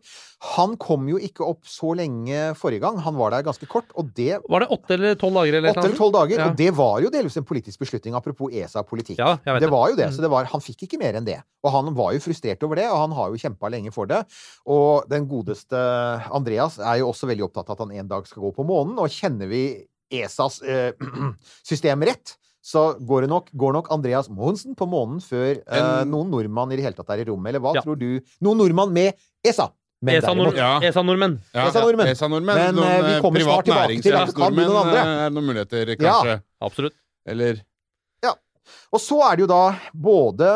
F: Han kom jo ikke opp så lenge forrige gang. Han var der ganske kort, og det
G: Var det åtte eller tolv dager? eller
F: Åtte eller tolv dager.
G: Ja.
F: Og det var jo delvis en politisk beslutning, apropos ESA-politikk.
G: Ja,
F: det
G: det.
F: var jo det.
G: Mm.
F: Så det var, han fikk ikke mer enn det. Og han var jo frustrert over det, og han har jo kjempa lenge for det. Og den godeste Andreas er jo også veldig opptatt av at han en dag skal gå på månen, og kjenner vi ESAs øh, *clears throat* system rett, så går, det nok, går nok Andreas Mohensen på månen før eh,
C: En-
F: noen nordmann i det hele tatt er i rommet. Eller hva
G: Ja.
F: tror du? Noen nordmann med ESA! ESA-nordmenn.
C: Ja.
G: ESA-nordmenn.
C: ja.
F: ESA-nordmenn.
C: ESA-nordmenn.
F: Men,
C: Noen
F: eh, vi
C: eh,
F: kommer snart tilbake til det. Det kan bli noen andre.
C: er noen muligheter,
F: Ja.
C: kanskje.
G: Absolutt.
C: Eller
F: Og så er det jo da både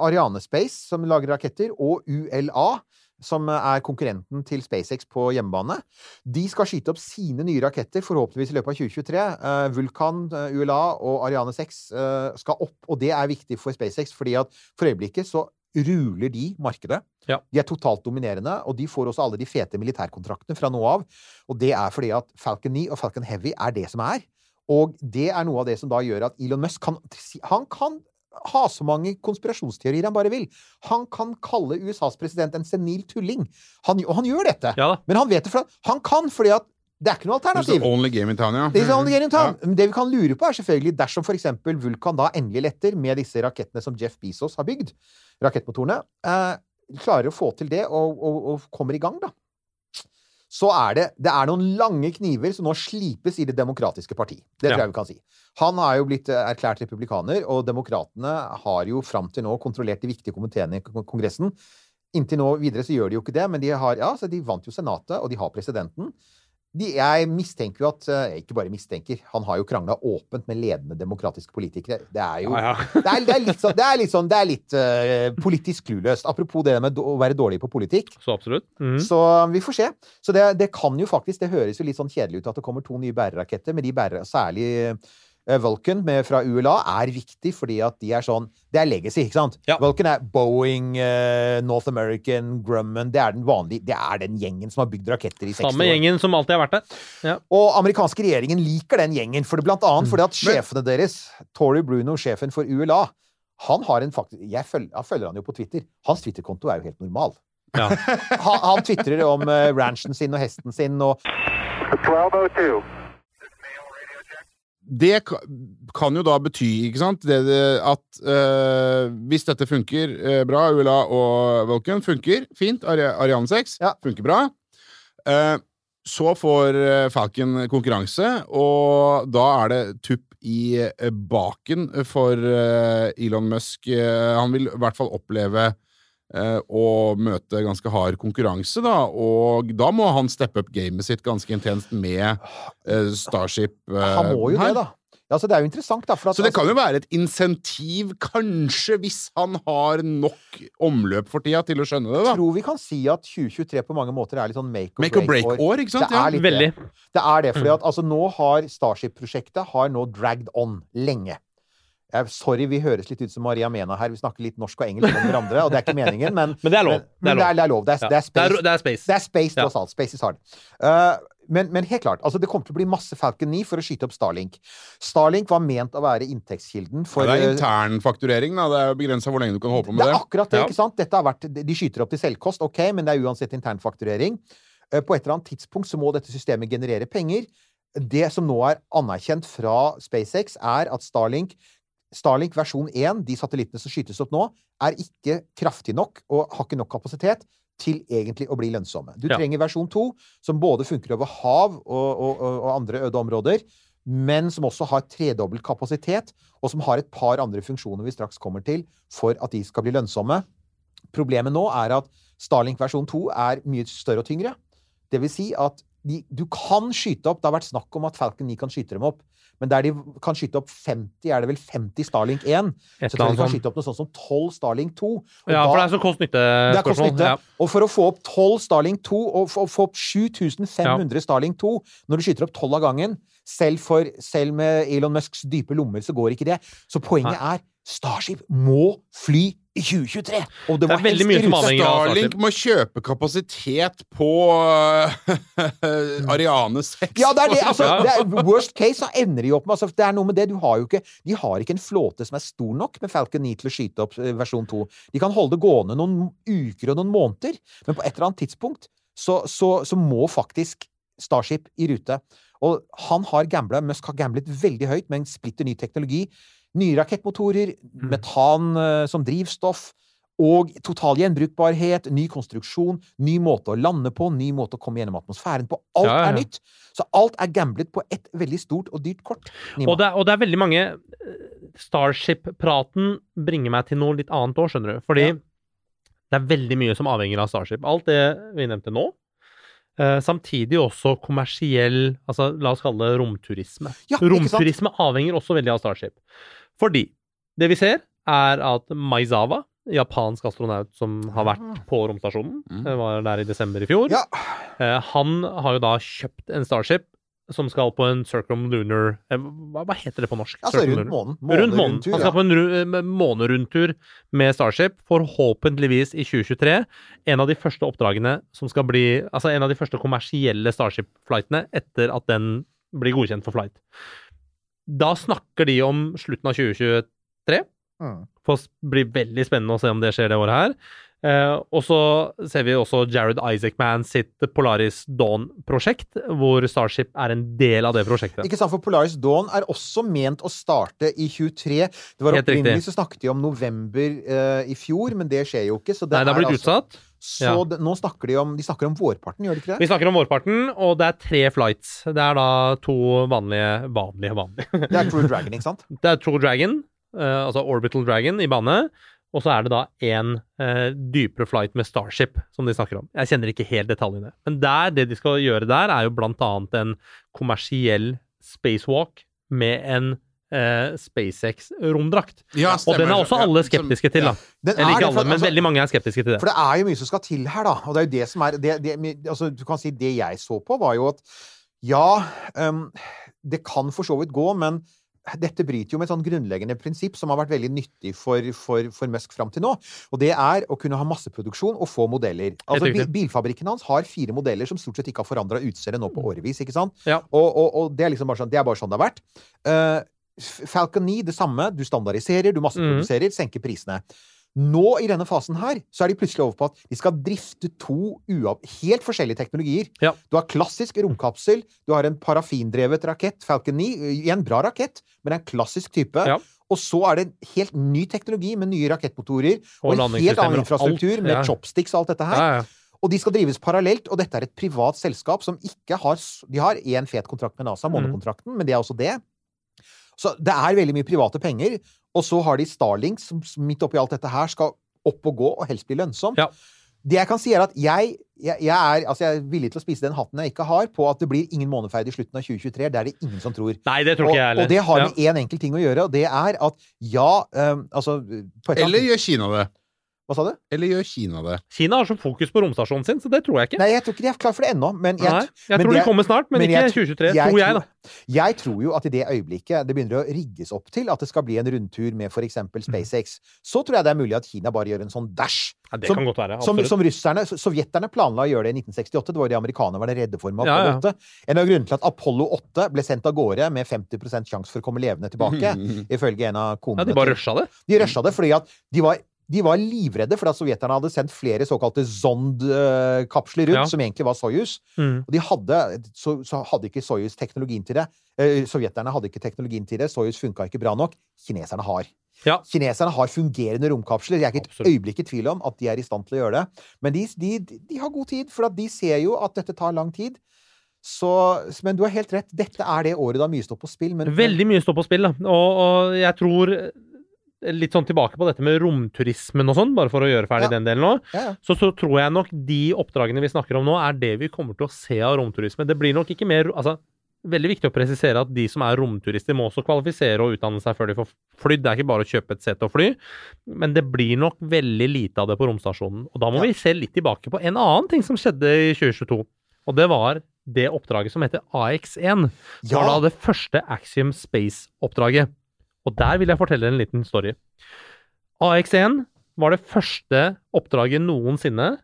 F: Ariane Space, som lager raketter, og ULA, som er konkurrenten til SpaceX på hjemmebane. De skal skyte opp sine nye raketter, forhåpentligvis i løpet av 2023. Eh, Vulkan, eh, ULA og Ariane 6 eh, skal opp, og det er viktig for SpaceX, fordi at for øyeblikket så ruler de markedet.
G: Ja.
F: De er totalt dominerende, og de får også alle de fete militærkontraktene fra nå av. Og det er fordi at Falcon 9 og Falcon Heavy er det som er. Og det er noe av det som da gjør at Elon Musk kan Han kan ha så mange konspirasjonsteorier han bare vil. Han kan kalle USAs president en senil tulling. Han, og han gjør dette.
G: Ja.
F: Men han vet det, for han kan fordi at det er ikke noe alternativ.
C: only game in town, ja.
F: Det, er only game in town.
C: Ja.
F: Det vi kan lure på, er selvfølgelig dersom for eksempel Vulkan da endelig letter med disse rakettene som Jeff Bezos har bygd, rakettmotorene, eh, klarer å få til det og, og, og kommer i gang, da. Så er det, det er noen lange kniver som nå slipes i Det demokratiske parti. Det tror
G: Ja.
F: jeg vi kan si. Han er jo blitt eh, erklært republikaner, og demokratene har jo fram til nå kontrollert de viktige komiteene i Kongressen. Inntil nå videre så gjør de jo ikke det, men de har, ja, så de vant jo Senatet, og de har presidenten. De, jeg mistenker jo at eh, Ikke bare mistenker, han har jo krangla åpent med ledende demokratiske politikere. Det er jo
G: Ja, ja. *laughs*
F: det, er, det er litt sånn Det er litt, sånn, det er litt uh, politisk clueløst. Apropos det med å være dårlig på politikk.
G: Så absolutt. Mm.
F: Så vi får se. Så det, det kan jo faktisk Det høres jo litt sånn kjedelig ut at det kommer to nye bæreraketter, men de bærer særlig Vulcan med, fra ULA er viktig fordi at de er sånn Det er legacy, ikke sant?
G: Ja.
F: Vulcan er Boeing, uh, North American, Grumman Det er den vanlige Det er den gjengen som har bygd raketter i 60 år.
G: Samme gjengen som alltid har vært der.
F: Og amerikanske regjeringen liker den gjengen, for det blant annet
G: Mm.
F: fordi at sjefene deres, Tory Bruno, sjefen for ULA, han har en faktisk Jeg følger, jeg følger han jo på Twitter. Hans Twitter-konto er jo helt normal.
G: Ja. *laughs*
F: Han, han tvitrer om uh, ranchen sin og hesten sin og
E: 1202.
C: Det kan jo da bety, ikke sant, det, at øh, hvis dette funker øh, bra, ULA og Vulcan funker fint, Ariane 6
F: Ja.
C: funker bra, øh, så får Falcon konkurranse, og da er det tupp i baken for Elon Musk. Han vil i hvert fall oppleve eh, å møte ganske hard konkurranse, da, og da må han steppe opp gamet sitt ganske intenst med eh, Starship. eh,
F: Han må jo
C: her.
F: det, da. Ja, så det er jo interessant, da. For at,
C: Så det
F: altså,
C: kan jo være et insentiv, kanskje, hvis han har nok omløp for tida til å skjønne det, da.
F: tror vi kan si at 2023 på mange måter er litt sånn make or
C: Make
F: break-år.
C: break-år, ikke sant?
F: Det er litt
G: Veldig.
F: Det er det, fordi at altså, nå har Starship-prosjektet har nå dragged on lenge. Jeg, Sorry, vi høres litt ut som Maria Mena her. Vi snakker litt norsk og engelsk om hverandre, og det er ikke meningen, men *laughs*
G: Men det er lov.
F: Men, men det, er, det er lov. Det er, det er space.
G: Det er, det er space.
F: Det er space, tross alt. Space is hard. Uh, men, men helt klart, altså det kommer til å bli masse Falcon 9 for å skyte opp Starlink. Starlink var ment å være inntektskilden for
C: Ja, det er
F: uh,
C: internfakturering, da. Det er begrensa hvor lenge du kan holde på med
F: det
C: det.
F: er akkurat det,
G: Ja.
F: ikke sant? Dette har vært, de skyter opp til selvkost, ok, men det er uansett internfakturering. Eh, På et eller annet tidspunkt så må dette systemet generere penger. Det som nå er anerkjent fra SpaceX, er at Starlink Starlink versjon 1, de satellittene som skytes opp nå, er ikke kraftig nok og har ikke nok kapasitet til egentlig å bli lønnsomme. Du
G: Ja.
F: trenger versjon 2, som både funker over hav og, og, og, andre øde områder, men som også har tredobbelt kapasitet, og som har et par andre funksjoner vi straks kommer til, for at de skal bli lønnsomme. Problemet nå er at Starlink versjon 2 er mye større og tyngre. Det vil si at de, du kan skyte opp Det har vært snakk om at Falcon 9 kan skyte dem opp. Men der de kan skyte opp 50, er det vel 50 Starlink 1,
G: Et
F: så tror jeg de kan
G: sånn.
F: skyte opp noe sånt som 12 Starlink 2. Og
G: Ja,
F: da-
G: for det er så kost-nytte-spørsmål. Ja.
F: Og for å få opp 12 Starlink 2, og få, få opp 7500 Starlink 2 når du skyter opp 12 av gangen selv, for, selv med Elon Musks dype lommer, så går ikke det. Så poenget er Starship må fly i 2023! Og det,
G: Det er veldig mye som avhenger av
C: Starlink må kjøpe kapasitet på uh, *laughs* Ariane 6.
F: Ja, det er det! *laughs* Altså, det er, worst case så ender de opp med altså, Det er noe med det. Du har jo ikke, de har ikke en flåte som er stor nok med Falcon 9 til å skyte opp eh, versjon 2. De kan holde det gående noen uker og noen måneder, men på et eller annet tidspunkt så, så, så må faktisk Starship i rute. Og han har gambla, Musk har gamblet veldig høyt med en splitter ny teknologi. Nye rakettmotorer, metan eh, som drivstoff. Og total gjenbrukbarhet, ny konstruksjon, ny måte å lande på, ny måte å komme gjennom atmosfæren på. Alt
G: Ja, ja,
F: er nytt. Så alt er gamblet på et veldig stort og dyrt kort.
G: Og det, er, og det er veldig mange eh, Starship-praten bringer meg til noe litt annet òg, skjønner du. Fordi
F: Ja.
G: det er veldig mye som avhenger av Starship. Alt det vi nevnte nå. Eh, samtidig også kommersiell altså La oss kalle det romturisme.
F: Ja,
G: romturisme avhenger også veldig av Starship. Fordi det vi ser, er at Maizawa, japansk astronaut som har vært på romstasjonen,
C: Mm.
G: eh, var der i desember i fjor,
F: Ja.
G: Eh, han har jo da kjøpt en Starship som skal på en circumlunar eh, hva, hva heter det på norsk?
F: Altså rundt månen.
G: Rundt månen. Han skal på en månerundtur med Starship, forhåpentligvis i 2023. En av de første oppdragene som skal bli Altså en av de første kommersielle Starship-flightene etter at den blir godkjent for flight. Da snakker de om slutten av 2023.
F: Mm.
G: For det blir veldig spennende å se om det skjer det året her. Eh, og så ser vi også Jared Isaacman sitt Polaris Dawn-prosjekt, hvor Starship er en del av det prosjektet.
F: Ikke sant, for Polaris Dawn er også ment å starte i 23. Det var Opprinnelig så snakket de om november eh, i fjor, men det skjer jo ikke. Så det,
G: Nei, det har
F: er
G: blitt
F: altså-
G: utsatt.
F: Så
G: Ja.
F: det, nå snakker de om De snakker om vårparten, gjør de ikke det?
G: Vi snakker om vårparten, og det er tre flights. Det er da to vanlige Vanlige, vanlige.
F: Det er True *laughs* Dragon, ikke sant?
G: Det er True Dragon, eh, altså Orbital Dragon, i bane. Og så er det da en eh, dypere flight med Starship, som de snakker om. Jeg kjenner ikke helt detaljene. Men der, det de skal gjøre der, er jo blant annet en kommersiell spacewalk med en eh, SpaceX-romdrakt.
C: Ja,
G: Og den er også alle skeptiske til, da. Eller
F: er
G: ikke alle,
F: for-
G: men
F: altså-
G: veldig mange er skeptiske til det.
F: For det er jo mye som skal til her, da. Og det er jo det som er det, det, altså, Du kan si det jeg så på, var jo at ja, um, det kan for så vidt gå, men dette bryter jo med et sånn grunnleggende prinsipp som har vært veldig nyttig for, for, for Musk fram til nå. Og det er å kunne ha masseproduksjon og få modeller. Altså, bil, bilfabrikken hans har fire modeller som stort sett ikke har forandra utseende nå på årevis. ikke sant?
G: Ja.
F: Og, og, og det er liksom bare sånn det er bare sånn det har vært. Uh, Falcon 9, det samme. Du standardiserer, du masseproduserer, senker prisene. Nå, i denne fasen her, så er de plutselig over på at de skal drifte to helt forskjellige teknologier.
G: Ja.
F: Du har klassisk romkapsel, du har en parafindrevet rakett, Falcon 9. En bra rakett, men en klassisk type.
G: Ja.
F: Og så er det en helt ny teknologi med nye rakettmotorer
G: Og
F: og, en helt annen infrastruktur
G: alt.
F: med
G: Ja.
F: chopsticks og alt dette her. Og de skal drives parallelt, og dette er et privat selskap som ikke har De har én fet kontrakt med NASA,
G: Mm.
F: men det er også det. Så det er veldig mye private penger. Og så har de Starlink, som midt oppi alt dette her skal opp og gå, og helst bli lønnsom.
G: Ja.
F: Det jeg kan si, er at jeg, jeg, jeg, er, altså jeg er villig til å spise den hatten jeg ikke har, på at det blir ingen måneferd i slutten av 2023. Det er det ingen som tror.
G: Nei, det tror
F: Og,
G: ikke jeg heller.
F: og det har
G: Ja.
F: med én enkel ting å gjøre, og det er at ja um, Altså på et eller
C: Eller gjør Kina det?
F: Hva sa du?
C: Eller gjør Kina det?
G: Kina har så fokus på romstasjonen sin, så det tror jeg ikke.
F: Nei, jeg tror ikke de er klar for det ennå. Men jeg,
G: Nei, jeg
F: men
G: tror
F: det-
G: de kommer snart, men,
F: men
G: ikke
F: jeg tro-
G: 2023, tror jeg, da.
F: Jeg tror jo at i det øyeblikket det begynner å rigges opp til at det skal bli en rundtur med f.eks. SpaceX, så tror jeg det er mulig at Kina bare gjør en sånn dash.
G: Ja, det
F: Som-
G: kan godt være.
F: Som,
G: Absolutt.
F: som russerne, s- Sovjeterne planla å gjøre det i 1968. Det var jo det amerikanerne var redde for med
G: Ja,
F: Apollo
G: ja.
F: 8. En av grunnene til at Apollo 8 ble sendt av gårde med 50% sjanse for å komme levende tilbake, ifølge en av konene
G: ja, de bare rusha det.
F: De rusha det fordi at de var de var livredde for at sovjeterne hadde sendt flere såkalte Zond-kapsler rundt,
G: Ja.
F: som egentlig var Soyuz.
G: Mm.
F: Og de hadde, så, så hadde ikke Soyuz teknologien til det. Eh, sovjeterne hadde ikke teknologien til det. Soyuz funka ikke bra nok. Kineserne har.
G: Ja.
F: Kineserne har fungerende romkapsler. Jeg er ikke et øyeblikk i tvil om at de er i stand til å gjøre det. Men de, de, de har god tid, for de ser jo at dette tar lang tid. Så, men du har helt rett. Dette er det året da mye står på spill. Men,
G: Veldig mye står på spill, da. Og, og jeg tror Litt sånn tilbake på dette med romturismen og sånn, bare for å gjøre ferdig
F: Ja.
G: den delen nå.
F: Ja.
G: Så, så tror jeg nok de oppdragene vi snakker om nå, er det vi kommer til å se av romturisme. Det blir nok ikke mer altså, Veldig viktig å presisere at de som er romturister, må også kvalifisere og utdanne seg før de får flydd. Det er ikke bare å kjøpe et sett og fly. Men det blir nok veldig lite av det på romstasjonen. Og da må
F: Ja.
G: vi se litt tilbake på en annen ting som skjedde i 2022. Og det var det oppdraget som heter AX1. Som var da det første Axiom Space-oppdraget. Og der vil jeg fortelle en liten story. AX1 var det første oppdraget noensinne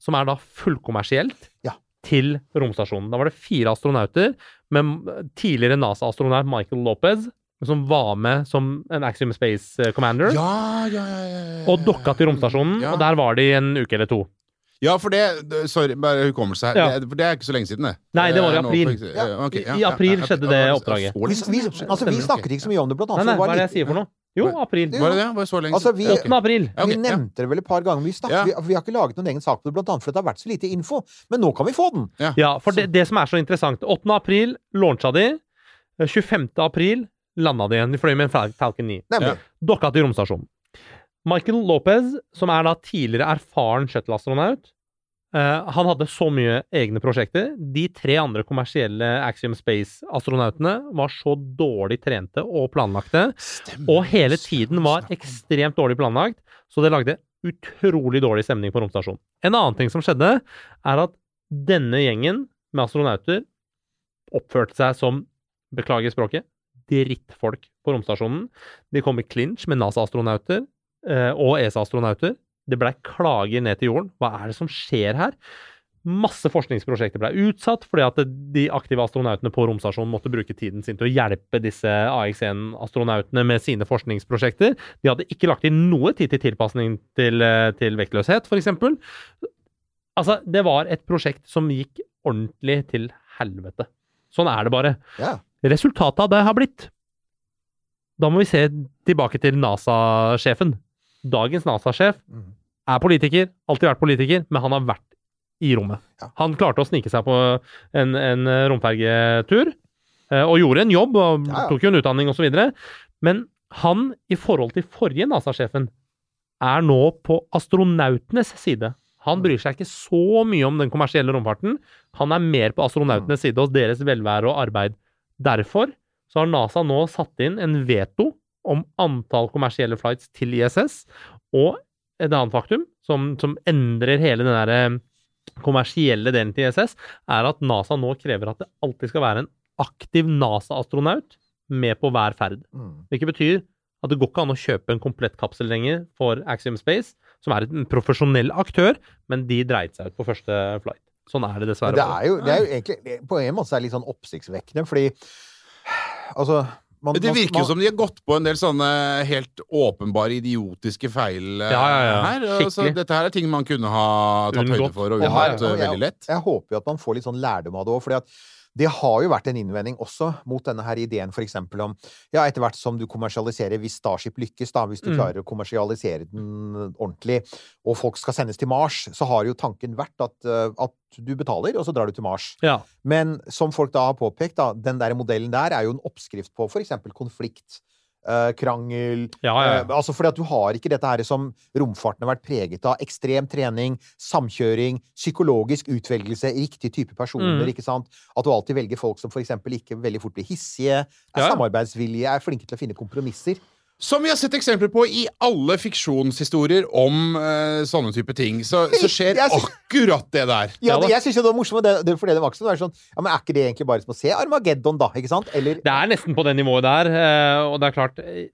G: som er da fullkommersielt
F: Ja.
G: til romstasjonen. Da var det fire astronauter med tidligere NASA-astronaut Michael Lopez, som var med som en Axiom Space eh, Commander,
C: Ja, ja, ja,
G: og dokka til romstasjonen. Og der var de en uke eller to.
C: Ja, for det Sorry, bare hukommelse her.
G: Ja.
C: Det, for det er ikke så lenge siden, det.
G: Nei, det var i
C: april. nå for- ja, okay, ja,
G: I april
C: ja,
G: skjedde
C: ja,
G: det oppdraget.
F: Vi, vi, altså, vi snakket ikke så mye om det, blant annet.
G: nei,
F: nei,
G: hva er det jeg sier for noe? Jo, april.
C: Var det det? Var det så lenge
F: Altså, vi-
G: 8. april.
C: Ja, ok,
F: vi
C: ja.
F: nevnte det vel et par ganger. Vi, snakket,
C: Ja.
F: vi, vi har ikke laget noen egen sak på det, blant annet fordi det har vært så lite info. Men nå kan vi få den!
G: Ja, for det, det som er så interessant 8. april launcha de. 25. april landa de igjen. De fløy med en Falcon 9.
F: Nemlig.
G: Dokka til romstasjonen. Michael Lopez, som er da tidligere erfaren shuttle-astronaut, eh, han hadde så mye egne prosjekter. De tre andre kommersielle Axiom Space-astronautene var så dårlig trente og planlagte, og hele tiden var ekstremt dårlig planlagt, så det lagde utrolig dårlig stemning på romstasjonen. En annen ting som skjedde, er at denne gjengen med astronauter oppførte seg som, beklager språket, drittfolk på romstasjonen. De kom i clinch med NASA-astronauter og ESA-astronauter. Det blei klager ned til jorden. Hva er det som skjer her? Masse forskningsprosjekter ble utsatt fordi at de aktive astronautene på romstasjonen måtte bruke tiden sin til å hjelpe disse AX1-astronautene med sine forskningsprosjekter. De hadde ikke lagt inn noe tid til tilpasning til, eh, til vektløshet, f.eks. Altså, det var et prosjekt som gikk ordentlig til helvete. Sånn er det bare.
F: Ja.
G: Resultatet av det har blitt Da må vi se tilbake til NASA-sjefen. Dagens NASA-sjef
F: Mhm.
G: er politiker, alltid vært politiker, men han har vært i rommet.
F: Ja.
G: Han klarte å snike seg på en, en romfergetur, eh, og gjorde en jobb, og
F: Ja, ja.
G: tok jo en utdanning osv. Men han, i forhold til forrige NASA-sjefen, er nå på astronautenes side. Han bryr seg ikke så mye om den kommersielle romfarten. Han er mer på astronautenes side og deres velvære og arbeid. Derfor så har NASA nå satt inn en veto om antall kommersielle flights til ISS, og et annet faktum som, som endrer hele den der eh, kommersielle delen til ISS, er at NASA nå krever at det alltid skal være en aktiv NASA-astronaut med på hver ferd.
F: Mm.
G: Hvilket betyr at det går ikke an å kjøpe en komplett kapsel lenger for Axiom Space, som er en profesjonell aktør, men de dreit seg ut på første flight. Sånn er det dessverre.
F: det er jo, det er jo egentlig På en måte så er det litt sånn oppsiktsvekkende, fordi Altså man,
C: Det virker jo som de har gått på en del sånne helt åpenbare idiotiske feil eh,
G: Ja, ja, ja.
C: her. Altså, dette her er ting man kunne ha tatt
G: Unngått.
C: høyde for og unngått
F: ja,
C: eh,
F: ja.
C: veldig lett.
F: Jeg håper jo at man får litt sånn lærdom av det òg. Det har jo vært en innvending også mot denne her ideen for eksempel om Ja, etter hvert som du kommersialiserer, hvis Starship lykkes, da, hvis du
G: Mm.
F: klarer å kommersialisere den ordentlig, og folk skal sendes til Mars, så har jo tanken vært at, eh, at du betaler, og så drar du til Mars.
G: Ja.
F: Men som folk da har påpekt, da, den der modellen der er jo en oppskrift på for eksempel konflikt. Eh, krangel
G: Ja, ja.
F: Eh, altså fordi at du har ikke dette her som romfarten har vært preget av. Ekstrem trening, samkjøring, psykologisk utvelgelse, riktig type personer.
G: Mm.
F: ikke sant? At du alltid velger folk som for eksempel ikke veldig fort blir hissige, er
G: ja.
F: samarbeidsvillige, er flinke til å finne kompromisser.
C: Som vi har sett eksempler på i alle fiksjonshistorier om uh, sånne type ting, så, så *laughs* skjer
F: synes-
C: akkurat det der.
F: Ja, det, jeg syns det var morsomt, det, det, fordi det var ikke sånn, det var sånn Ja, men er ikke det egentlig bare som å se Armageddon, da? Ikke sant? Eller
G: Det er nesten på det nivået der, eh, og det er klart eh,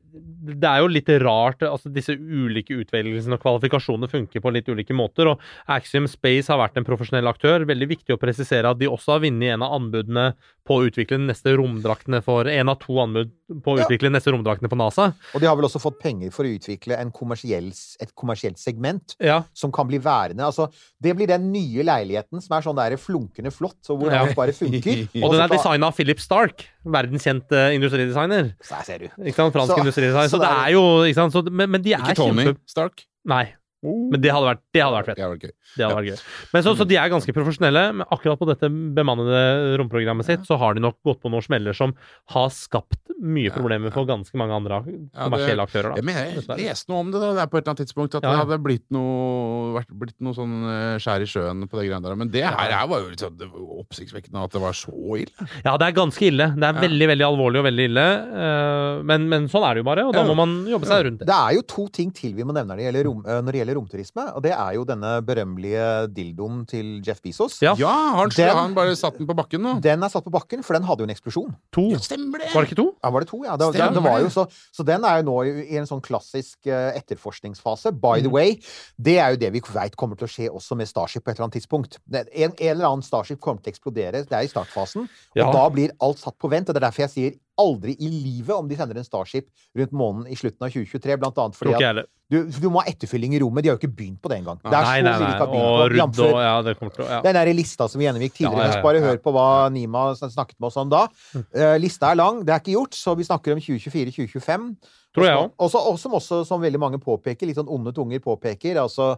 G: Det er jo litt rart altså Disse ulike utvelgelsene og kvalifikasjonene funker på litt ulike måter, og Axiom Space har vært en profesjonell aktør. Veldig viktig å presisere at de også har vunnet en av anbudene på å utvikle neste romdraktene for En av to anbud på å utvikle ja. neste romdraktene for NASA.
F: Og de har vel også fått penger for å utvikle en kommersiell, et kommersielt segment
G: Ja,
F: som kan bli værende. Altså, det blir den nye leiligheten som er sånn der flunkende flott, og hvor
G: Ja.
F: alt bare funker. *laughs*
G: Og den er designa av Philip Stark, verdenskjent eh, industridesigner.
F: Så her ser du.
G: Ikke sant? Fransk
F: Så-
G: industridesigner.
F: så
G: Så, det
F: er-
G: er jo ikke sant? Så, men, men de er
C: Ikke Tony
G: kjempe...
C: Stark.
G: Nei. Men det hadde vært, det hadde vært fett.
C: Det hadde vært gøy.
G: Det hadde vært gøy. Men så, så de er ganske profesjonelle. Men akkurat på dette bemannede romprogrammet sitt, så har de nok gått på noen smeller som har skapt mye
C: Ja,
G: problemer for ganske mange andre kommersielle aktører.
C: Jeg
G: Ja,
C: men jeg leste noe om det da, det er på et eller annet tidspunkt, at
G: Ja,
C: det hadde blitt noe, vært, blitt noe sånn eh, skjær i sjøen på det greiene der. Men det her, var jo litt sånn det var oppsiktsvekkende at det var så ille.
G: Ja, det er ganske ille. Det er
C: Ja.
G: veldig veldig alvorlig og veldig ille. eh, Men, men sånn er det jo bare, og da må man jobbe seg rundt det.
F: Det er jo to ting til vi må nevne når det gjelder, rom, eh, når det gjelder romturisme. Og det er jo denne berømmelige dildoen til Jeff Bezos.
G: Ja.
C: Ja, han,
F: Den-
C: han bare satt den på bakken nå?
F: Den er satt på bakken, for den hadde jo en eksplosjon.
G: To.
C: Ja, stemmer det!
G: Var det ikke to?
F: Ja, var det to? Ja, det, det, det var jo så, så den er jo nå i, i en sånn klassisk eh, etterforskningsfase. By the
G: Mm.
F: way, det er jo det vi veit kommer til å skje også med Starship på et eller annet tidspunkt. En, en eller annen Starship kommer til å eksplodere. Det er i startfasen. Og da blir alt satt på vent. Og det er derfor jeg sier aldri i livet om de sender en Starship rundt månen i slutten av 2023. Blant annet fordi at du, du må ha etterfylling i rommet. De har jo ikke begynt på det engang. Det er
G: Nei,
F: så
G: nei, nei. Og. Rudd og Ja, det kommer til å ja.
F: den der lista som vi gjennomgikk tidligere.
G: Ja, ja, ja.
F: Bare hør på hva Nima snakket med oss om da. Uh, lista er lang, det er ikke gjort, så vi snakker om 2024-2025.
G: Tror jeg òg.
F: Og så- og som også, som veldig mange påpeker, litt sånn onde tunger påpeker, altså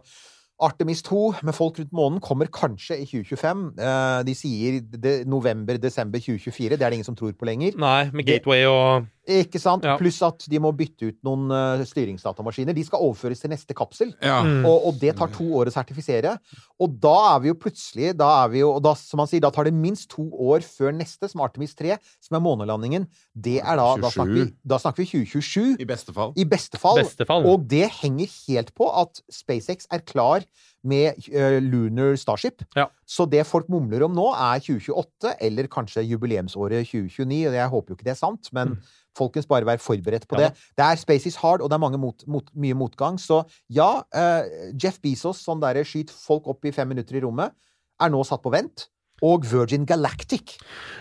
F: Artemis 2 med folk rundt månen kommer kanskje i 2025. Eh, de sier november-desember 2024. Det er det ingen som tror på lenger.
G: Nei, med Gateway og
F: Ikke sant?
G: Ja.
F: Pluss at de må bytte ut noen uh, styringsdatamaskiner. De skal overføres til neste kapsel.
C: Ja.
G: Mm.
F: Og, og det tar to år å sertifisere. Og da er vi jo plutselig da er vi jo, og da, som han sier, da tar det minst to år før neste, som Artemis 3, som er månelandingen. Det er da Da snakker vi, da snakker vi 2027.
C: I beste fall.
F: I beste fall.
G: beste fall.
F: Og det henger helt på at SpaceX er klar med eh, Lunar Starship.
G: Ja.
F: Så det folk mumler om nå, er 2028, eller kanskje jubileumsåret 2029. og Jeg håper jo ikke det er sant, men folkens, bare vær forberedt på
G: Mm. Ja
F: det. Det er Space is hard, og det er mange mot, mot, mye motgang. Så ja, uh, Jeff Bezos, sånn derre skyt folk opp i fem minutter i rommet, er nå satt på vent. Og Virgin Galactic.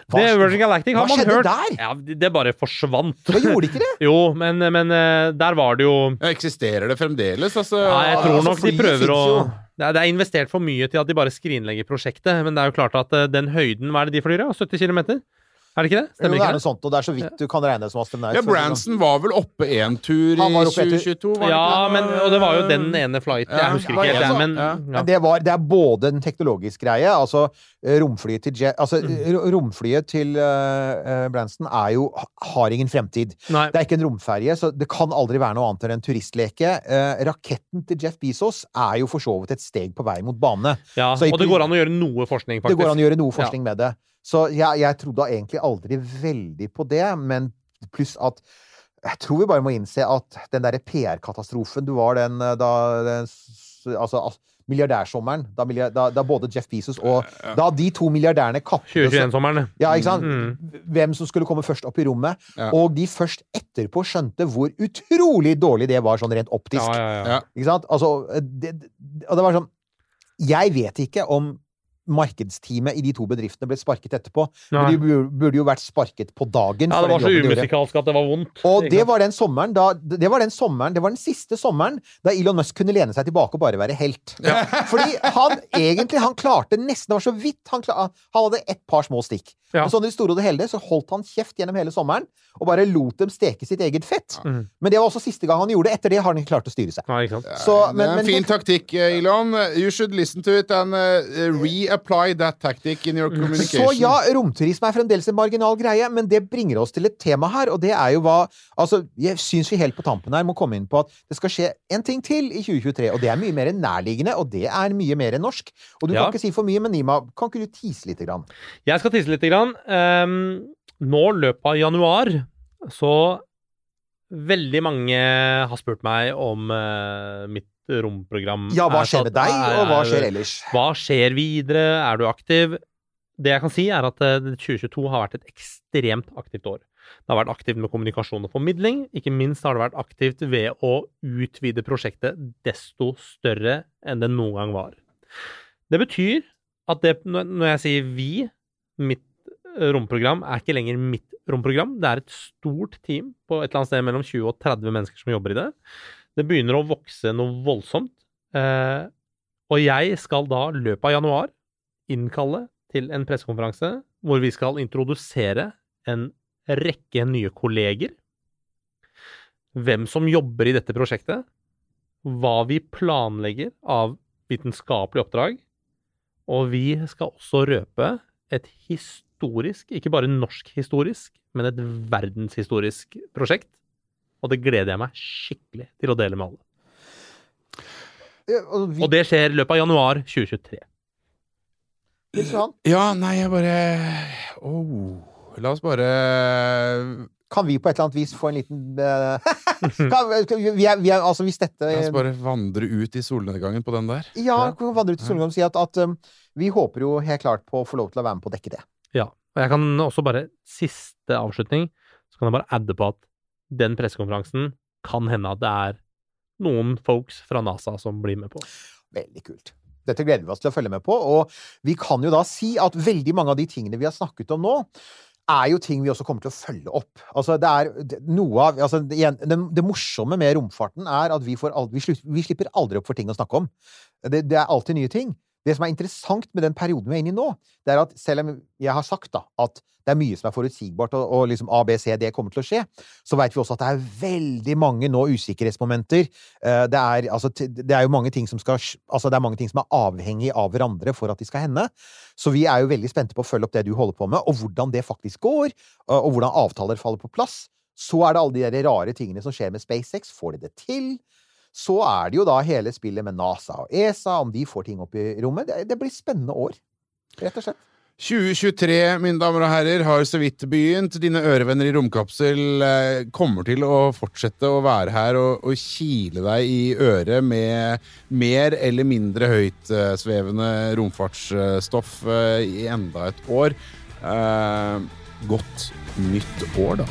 F: Hva,
G: Det Virgin Galactic har
F: hva
G: man
F: skjedde
G: hørt
F: der?
G: Ja, det bare forsvant.
F: Hva gjorde ikke det? *laughs*
G: Jo, men, men eh, der var det jo
C: Ja, eksisterer det fremdeles? Altså,
G: Nei, jeg tror
F: altså,
G: nok de prøver å
F: jo.
G: Det er, det er investert for mye til at de bare skrinlegger prosjektet. Men det er jo klart at eh, den høyden Hva er det de flyr i? 70 km? Er det ikke det?
F: Jo,
G: Stemmer
F: det er noe
G: det?
F: sånt, og det er så vidt du kan regne som astronaut.
C: ja, Branson var vel oppe én tur i
F: Han var oppe
C: 2022? Var det
G: Ja,
C: ikke det?
G: men, og det var jo den ene flighten.
C: Ja,
G: Jeg husker ikke helt, det,
C: sånn,
G: men
C: ja.
G: ja.
F: Men det, var, det er både en teknologisk greie Altså, eh, romflyet til Altså,
G: Mm.
F: eh, romflyet til eh, Branson er jo Har ingen fremtid.
G: Nei.
F: Det er ikke en romferje, så det kan aldri være noe annet enn en turistleke. Uh, raketten til Jeff Bezos er jo for så vidt et steg på vei mot bane.
G: Ja,
F: Så i
G: og det går an å gjøre noe forskning, faktisk.
F: Det går an å gjøre noe forskning med det. Så jeg, jeg trodde egentlig aldri veldig på det, men pluss at jeg tror vi bare må innse at den derre PR-katastrofen du var den eh, da den, Altså milliardærsommeren, da, milliard, da, da både Jeff Bezos og Da de to milliardærene
G: 2021-sommeren.
F: ja?
G: Mm.
F: Hvem som skulle komme først opp i rommet.
C: Ja.
F: Og de først etterpå skjønte hvor utrolig dårlig det var, sånn rent optisk.
G: Ja, ja, ja.
C: Ja.
F: Ikke sant? Altså, det, det- og det var sånn Jeg vet ikke om markedsteamet i de to bedriftene ble sparket etterpå. Men de burde, jo vært sparket på dagen.
G: ja, det var så umusikalsk at det var vondt.
F: Og det var den sommeren da Det var den sommeren Det var den siste sommeren da Elon Musk kunne lene seg tilbake og bare være helt. *laughs* Fordi han egentlig Han klarte nesten Det var så vidt han, klarte, han hadde et par små stikk.
G: Ja.
F: Og sånn i det store og det hele så holdt han kjeft gjennom hele sommeren og bare lot dem steke sitt eget fett.
G: Mhm.
F: Men det var også siste gang han gjorde det. Etter det har han ikke klart å styre seg.
G: Nei, ikke sant?
F: Så,
C: det
F: men,
C: er en
F: men,
C: fin taktikk, Elon. You should listen to it and uh, reapply that tactic in your communication.
F: Så ja, romturisme er fremdeles en marginal greie, men det bringer oss til et tema her, og det er jo hva Altså, jeg syns vi helt på tampen her må komme inn på at det skal skje en ting til i 2023, og det er mye mer nærliggende, og det er mye mer norsk. Og du
G: Ja.
F: kan ikke si for mye, men Nima, kan ikke du tease lite grann?
G: Jeg skal tise lite grann. Um, nå, løpet av januar, så Veldig mange har spurt meg om uh, mitt romprogram.
F: Ja, hva
G: er
F: skjer med deg, og hva
G: er-
F: skjer ellers?
G: Hva skjer videre? Er du aktiv? Det jeg kan si, er at eh, 2022 har vært et ekstremt aktivt år. Det har vært aktivt med kommunikasjon og formidling. Ikke minst har det vært aktivt ved å utvide prosjektet desto større enn det noen gang var. Det betyr at det, når når jeg sier vi, mitt eh, romprogram, er ikke lenger mitt romprogram. Det er et stort team på et eller annet sted mellom 20 og 30 mennesker som jobber i det. Det begynner å vokse noe voldsomt. Eh, og jeg skal da løpet av januar innkalle til en pressekonferanse hvor vi skal introdusere en rekke nye kolleger. Hvem som jobber i dette prosjektet. Hva vi planlegger av vitenskapelig oppdrag. Og vi skal også røpe et historisk, ikke bare norsk-historisk, men et verdenshistorisk prosjekt. Og det gleder jeg meg skikkelig til å dele med alle.
F: Ja, Og vi,
G: Og det skjer i løpet av januar 2023.
F: Nils Johan,
C: Ja, nei, jeg bare oh. La oss bare
F: kan vi på et eller annet vis få en liten eh, *laughs* kan, vi, vi er, vi er, altså Hvis dette
C: La oss bare vandre ut i solnedgangen på den der.
F: Ja, ja. vandre ut i solnedgangen og si at, at um, vi håper jo helt klart på å få lov til å være med på å dekke det.
G: Ja. Og jeg kan også bare, siste avslutning, så kan jeg bare adde på at den pressekonferansen kan hende at det er noen folks fra NASA som blir med på.
F: Veldig kult. Dette gleder vi oss til å følge med på. Og vi kan jo da si at veldig mange av de tingene vi har snakket om nå, er jo ting vi også kommer til å følge opp. Altså, det er noe av altså, det, det, morsomme med romfarten er at vi, aldri, vi slipper aldri opp for ting å snakke om. Det, det er alltid nye ting. Det som er interessant med den perioden vi er inne i nå, det er at selv om jeg har sagt da, at det er mye som er forutsigbart, og, og liksom A, B, C, D kommer til å skje, så vet vi også at det er veldig mange nå usikkerhetsmomenter. Eh, Det er, altså, det er jo mange ting som skal Altså, det er mange ting som er avhengig av hverandre for at de skal hende. Så vi er jo veldig spente på å følge opp det du holder på med, og hvordan det faktisk går, og og hvordan avtaler faller på plass. Så er det alle de rare tingene som skjer med SpaceX. Får de det til? Så er det jo da hele spillet med NASA og ESA, om de får ting opp i rommet. Det, det blir spennende år, rett og slett.
C: 2023, mine damer og herrer, har så vidt begynt. Dine ørevenner i romkapsel eh, kommer til å fortsette å være her og, og kile deg i øret med mer eller mindre høytsvevende romfartsstoff eh, i enda et år. Eh, godt nytt år, da.